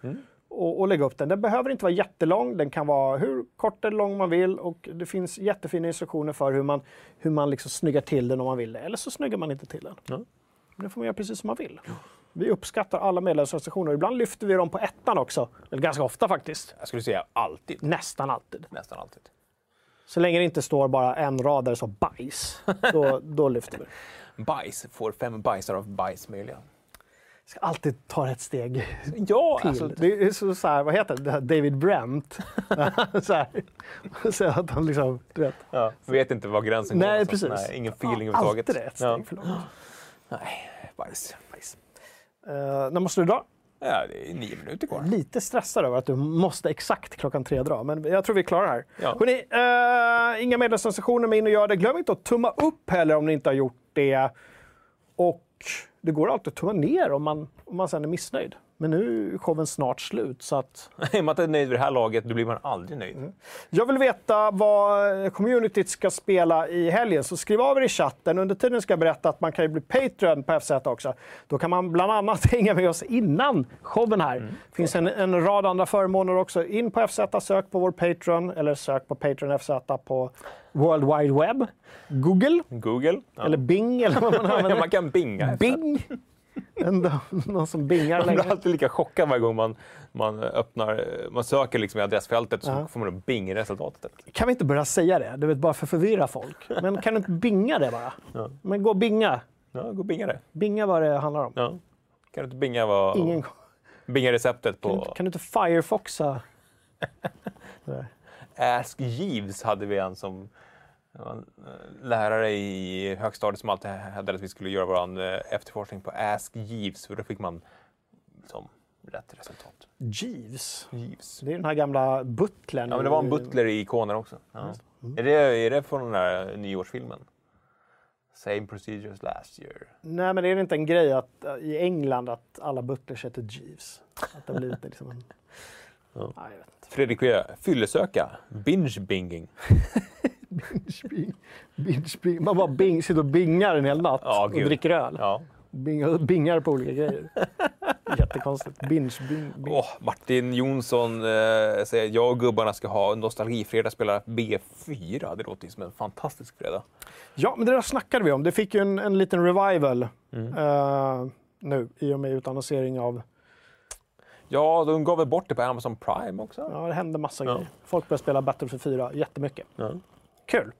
Och, och lägg upp den. Den behöver inte vara jättelång. Den kan vara hur kort eller lång man vill. Och det finns jättefina instruktioner för hur man, hur man liksom snyggar till den om man vill det. Eller så snyggar man inte till den. Ja. Det får man göra precis som man vill. Vi uppskattar alla medlemsrecensioner. Ibland lyfter vi dem på ettan också. Eller ganska ofta faktiskt. Jag skulle säga alltid. Nästan alltid. Nästan alltid. Så länge det inte står bara en rad där det står bajs, då, då lyfter vi. Bajs får fem bajsar av bajs möjliga. ska alltid ta ett steg Ja, till. alltså, Det är så, så här, vad heter det, David Brent. så här, så att han liksom, du vet. ja, vet inte var gränsen går. Nej, någonstans. precis. Nej, ingen feeling Ja, överhuvudtaget. Alltid ett steg för långt. Nej, bajs. Bajs. Uh, när måste du dra? Ja, det är nio minuter kvar. Lite stressad över att du måste exakt klockan tre dra, men jag tror vi klarar det här. Ja. Hörrni, uh, inga medlemssensationer med in och gör det. Glöm inte att tumma upp heller om ni inte har gjort det. Och det går alltid att tumma ner om man, om man sen är missnöjd. Men nu är showen snart slut, så att I och med att man är nöjd vid det här laget, då blir man aldrig nöjd. Mm. Jag vill veta vad communityt ska spela i helgen, så skriv av er i chatten. Under tiden ska jag berätta att man kan ju bli Patreon på FZ också. Då kan man bland annat hänga med oss innan showen här. Det finns en, en rad andra förmåner också. In på FZ, sök på vår Patreon, eller sök på Patreon FZ på World Wide Web. Google, Google. Ja. eller Bing, eller vad man använder. man kan binga. efter. Ändå, någon som bingar Man blir alltid lika chockad varje gång man, man öppnar, man söker liksom i adressfältet så Ja. får man upp bing-resultatet. Kan vi inte börja säga det? Du vet, bara för att förvirra folk. Men kan du inte binga det bara? Ja. Men gå och binga. Ja, gå och binga det. Binga vad det handlar om. Ja. Kan du inte binga, vad, Ingen, binga receptet kan, du, på kan du inte firefoxa? Ask Jeeves hade vi en som lärare i högstadiet som alltid hävdade att vi skulle göra vår eh, efterforskning på Ask Jeeves, för då fick man liksom rätt resultat. Jeeves. Jeeves. Det är den här gamla butlern. Ja, men det var en butler i ikoner också. Ja. Är, det, är det från den där nyårsfilmen? Same procedures last year. Nej, men är det inte en grej att, eh, i England att alla butlers heter Jeeves? Att det har blivit liksom en... Ja. Nej. Fredrik V. Fyllesöka. Binge-binging. Binge, binge, binge. Man bara bing, sitter och bingar en hel natt Ja, och dricker öl. Ja. Bingar, bingar på olika grejer. Jättekonstigt. Binge, bing, bing. Åh, Martin Jonsson eh, säger jag och gubbarna ska ha nostalgifredag spela B4. Det låter som en fantastisk fredag. Ja, men det där snackade vi om. Det fick ju en, en liten revival Mm. eh, nu i och med utannonsering av... Ja, de gav väl bort det på Amazon Prime också. Ja, det hände massa Ja. grejer. Folk började spela Battlefield 4 jättemycket. Ja. Kul!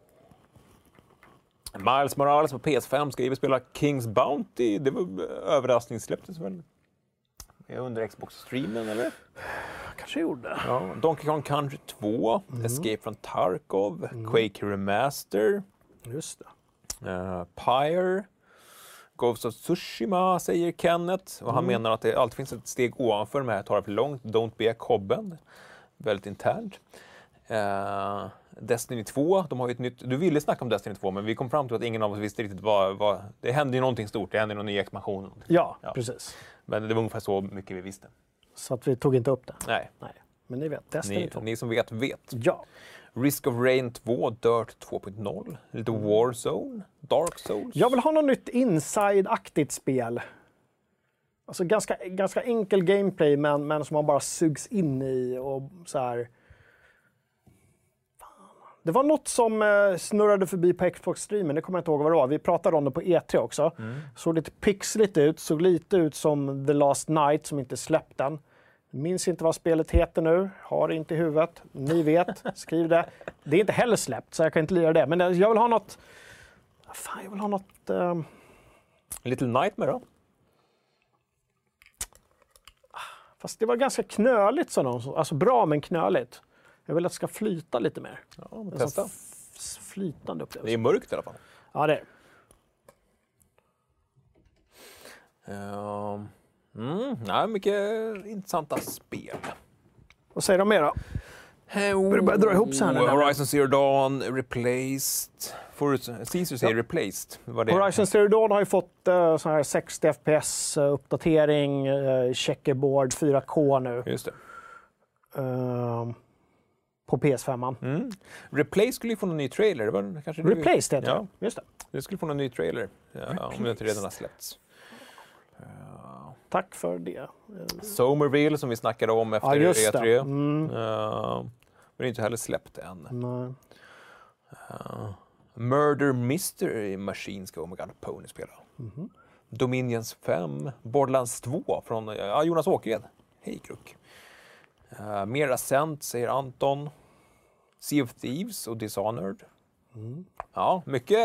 Miles Morales på PS5 ska ju spela Kings Bounty. Det var eh, överraskningssläpptes väl? Är under Xbox-streamen eller? Kanske gjorde. Ja. Donkey Kong Country 2, Escape from Tarkov, Quake Remaster, Just det. uh, Pyre, Ghost of Tsushima säger Kenneth. Och han menar att det alltid finns ett steg ovanför de här tar det för långt. Don't be a cobben. Väldigt internt. Eh, Destiny 2, de har ju ett nytt... Du ville snacka om Destiny 2 men vi kom fram till att ingen av oss visste riktigt vad... vad det hände ju någonting stort, det hände någon ny expansion. Ja, Ja. precis. Men det var ungefär så mycket vi visste. Så att vi tog inte upp det. Nej, Nej. Men ni vet, Destiny ni, 2. ni som vet, vet. Ja. Risk of Rain 2, Dirt 2.0, lite Warzone, Dark Souls. Jag vill ha något nytt inside-aktigt spel. Alltså ganska, ganska enkel gameplay men, men som man bara sugs in i och så här. Det var något som eh, snurrade förbi på Xbox-streamen, det kommer jag inte ihåg vad det var. Vi pratade om det på E3 också. Såg lite pixligt ut, såg lite ut som The Last Night som inte släppt den. Minns inte vad spelet heter nu, har det inte i huvudet. Ni vet, skriv det. Det är inte heller släppt så jag kan inte lira det. Men eh, jag vill ha något... Fan, jag vill ha något... ehm, Little Nightmare då? Fast det var ganska knöligt, sa någon. Alltså bra, men knöligt. Jag vill att det ska flyta lite mer. Ja, testa. flytande Det upplevelse. är mörkt i alla fall. Ja, det är det. Ehm, mm, nej, mycket intressanta spel. Vad säger de mer då? Börjar börja dra ihop sig här nu. Oh, Horizon Zero Dawn, Replaced. Caesar säger Replaced. Vad det. Horizon Zero Dawn har ju fått uh, sån här 60 FPS-uppdatering, uh, checkerboard 4K nu. Just det. Ehm, på PS5. Mm. Replaced skulle ju få en ny trailer. Det var kanske Replaced heter Ja, det. Just det. det skulle få en ny trailer. Ja, om det inte redan har släppts. Tack för det. Somerville som vi snackade om efter Ja, just det. E3. Mm. Ehm, men det är inte heller släppt än. Nej. Murder Mystery Machine ska Omega Pony spela. Mhm. Dominions 5, Borderlands 2 från ja, Jonas Åkered. Hej Kruck. Uh, mer Ascent säger Anton. Sea of Thieves och Dishonored. Mm. Ja, mycket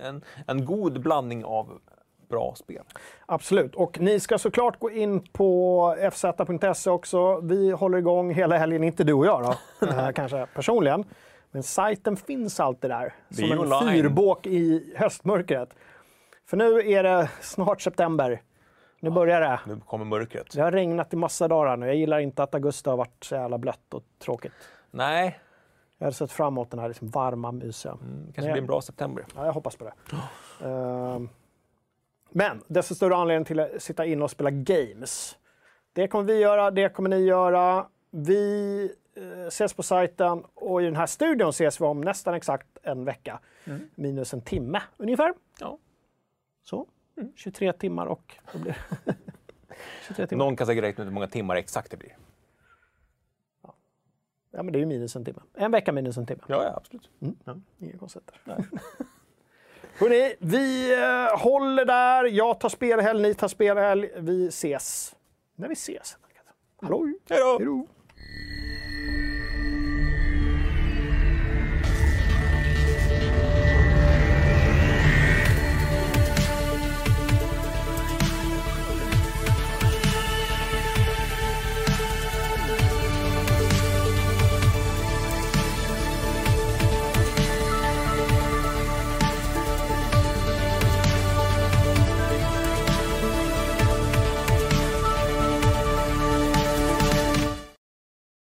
en, en god blandning av bra spel. Absolut. Och ni ska såklart gå in på fz.se också. Vi håller igång hela helgen, inte du och jag då, eh, kanske personligen. Men sajten finns alltid där. Som en fyrbåk i höstmörkret. För nu är det snart september. Nu börjar det. Nu kommer mörkret. Det har regnat i massa dagar nu. Jag gillar inte att augusti har varit så jävla blött och tråkigt. Nej, Jag hade sett fram emot den här liksom varma, mysiga. det kanske Nej. blir en bra september. Ja, jag hoppas på det. Ehm, men desto större anledning till att sitta in och spela games. Det kommer vi göra, det kommer ni göra. Vi eh, ses på sajten och i den här studion ses vi om nästan exakt en vecka. Minus en timme ungefär. Ja. Så, 23 timmar och... Vad blir det? 23 timmar. Någon kan säkert räkna ut hur många timmar exakt det blir. Ja, men det är ju minus en timme. En vecka minus en timme. Ja, ja absolut. Inga konstigheter. Hörrni, vi eh, håller där. Jag tar spelhelg, ni tar spelhelg. Vi ses när vi ses. Hallå! Hej då!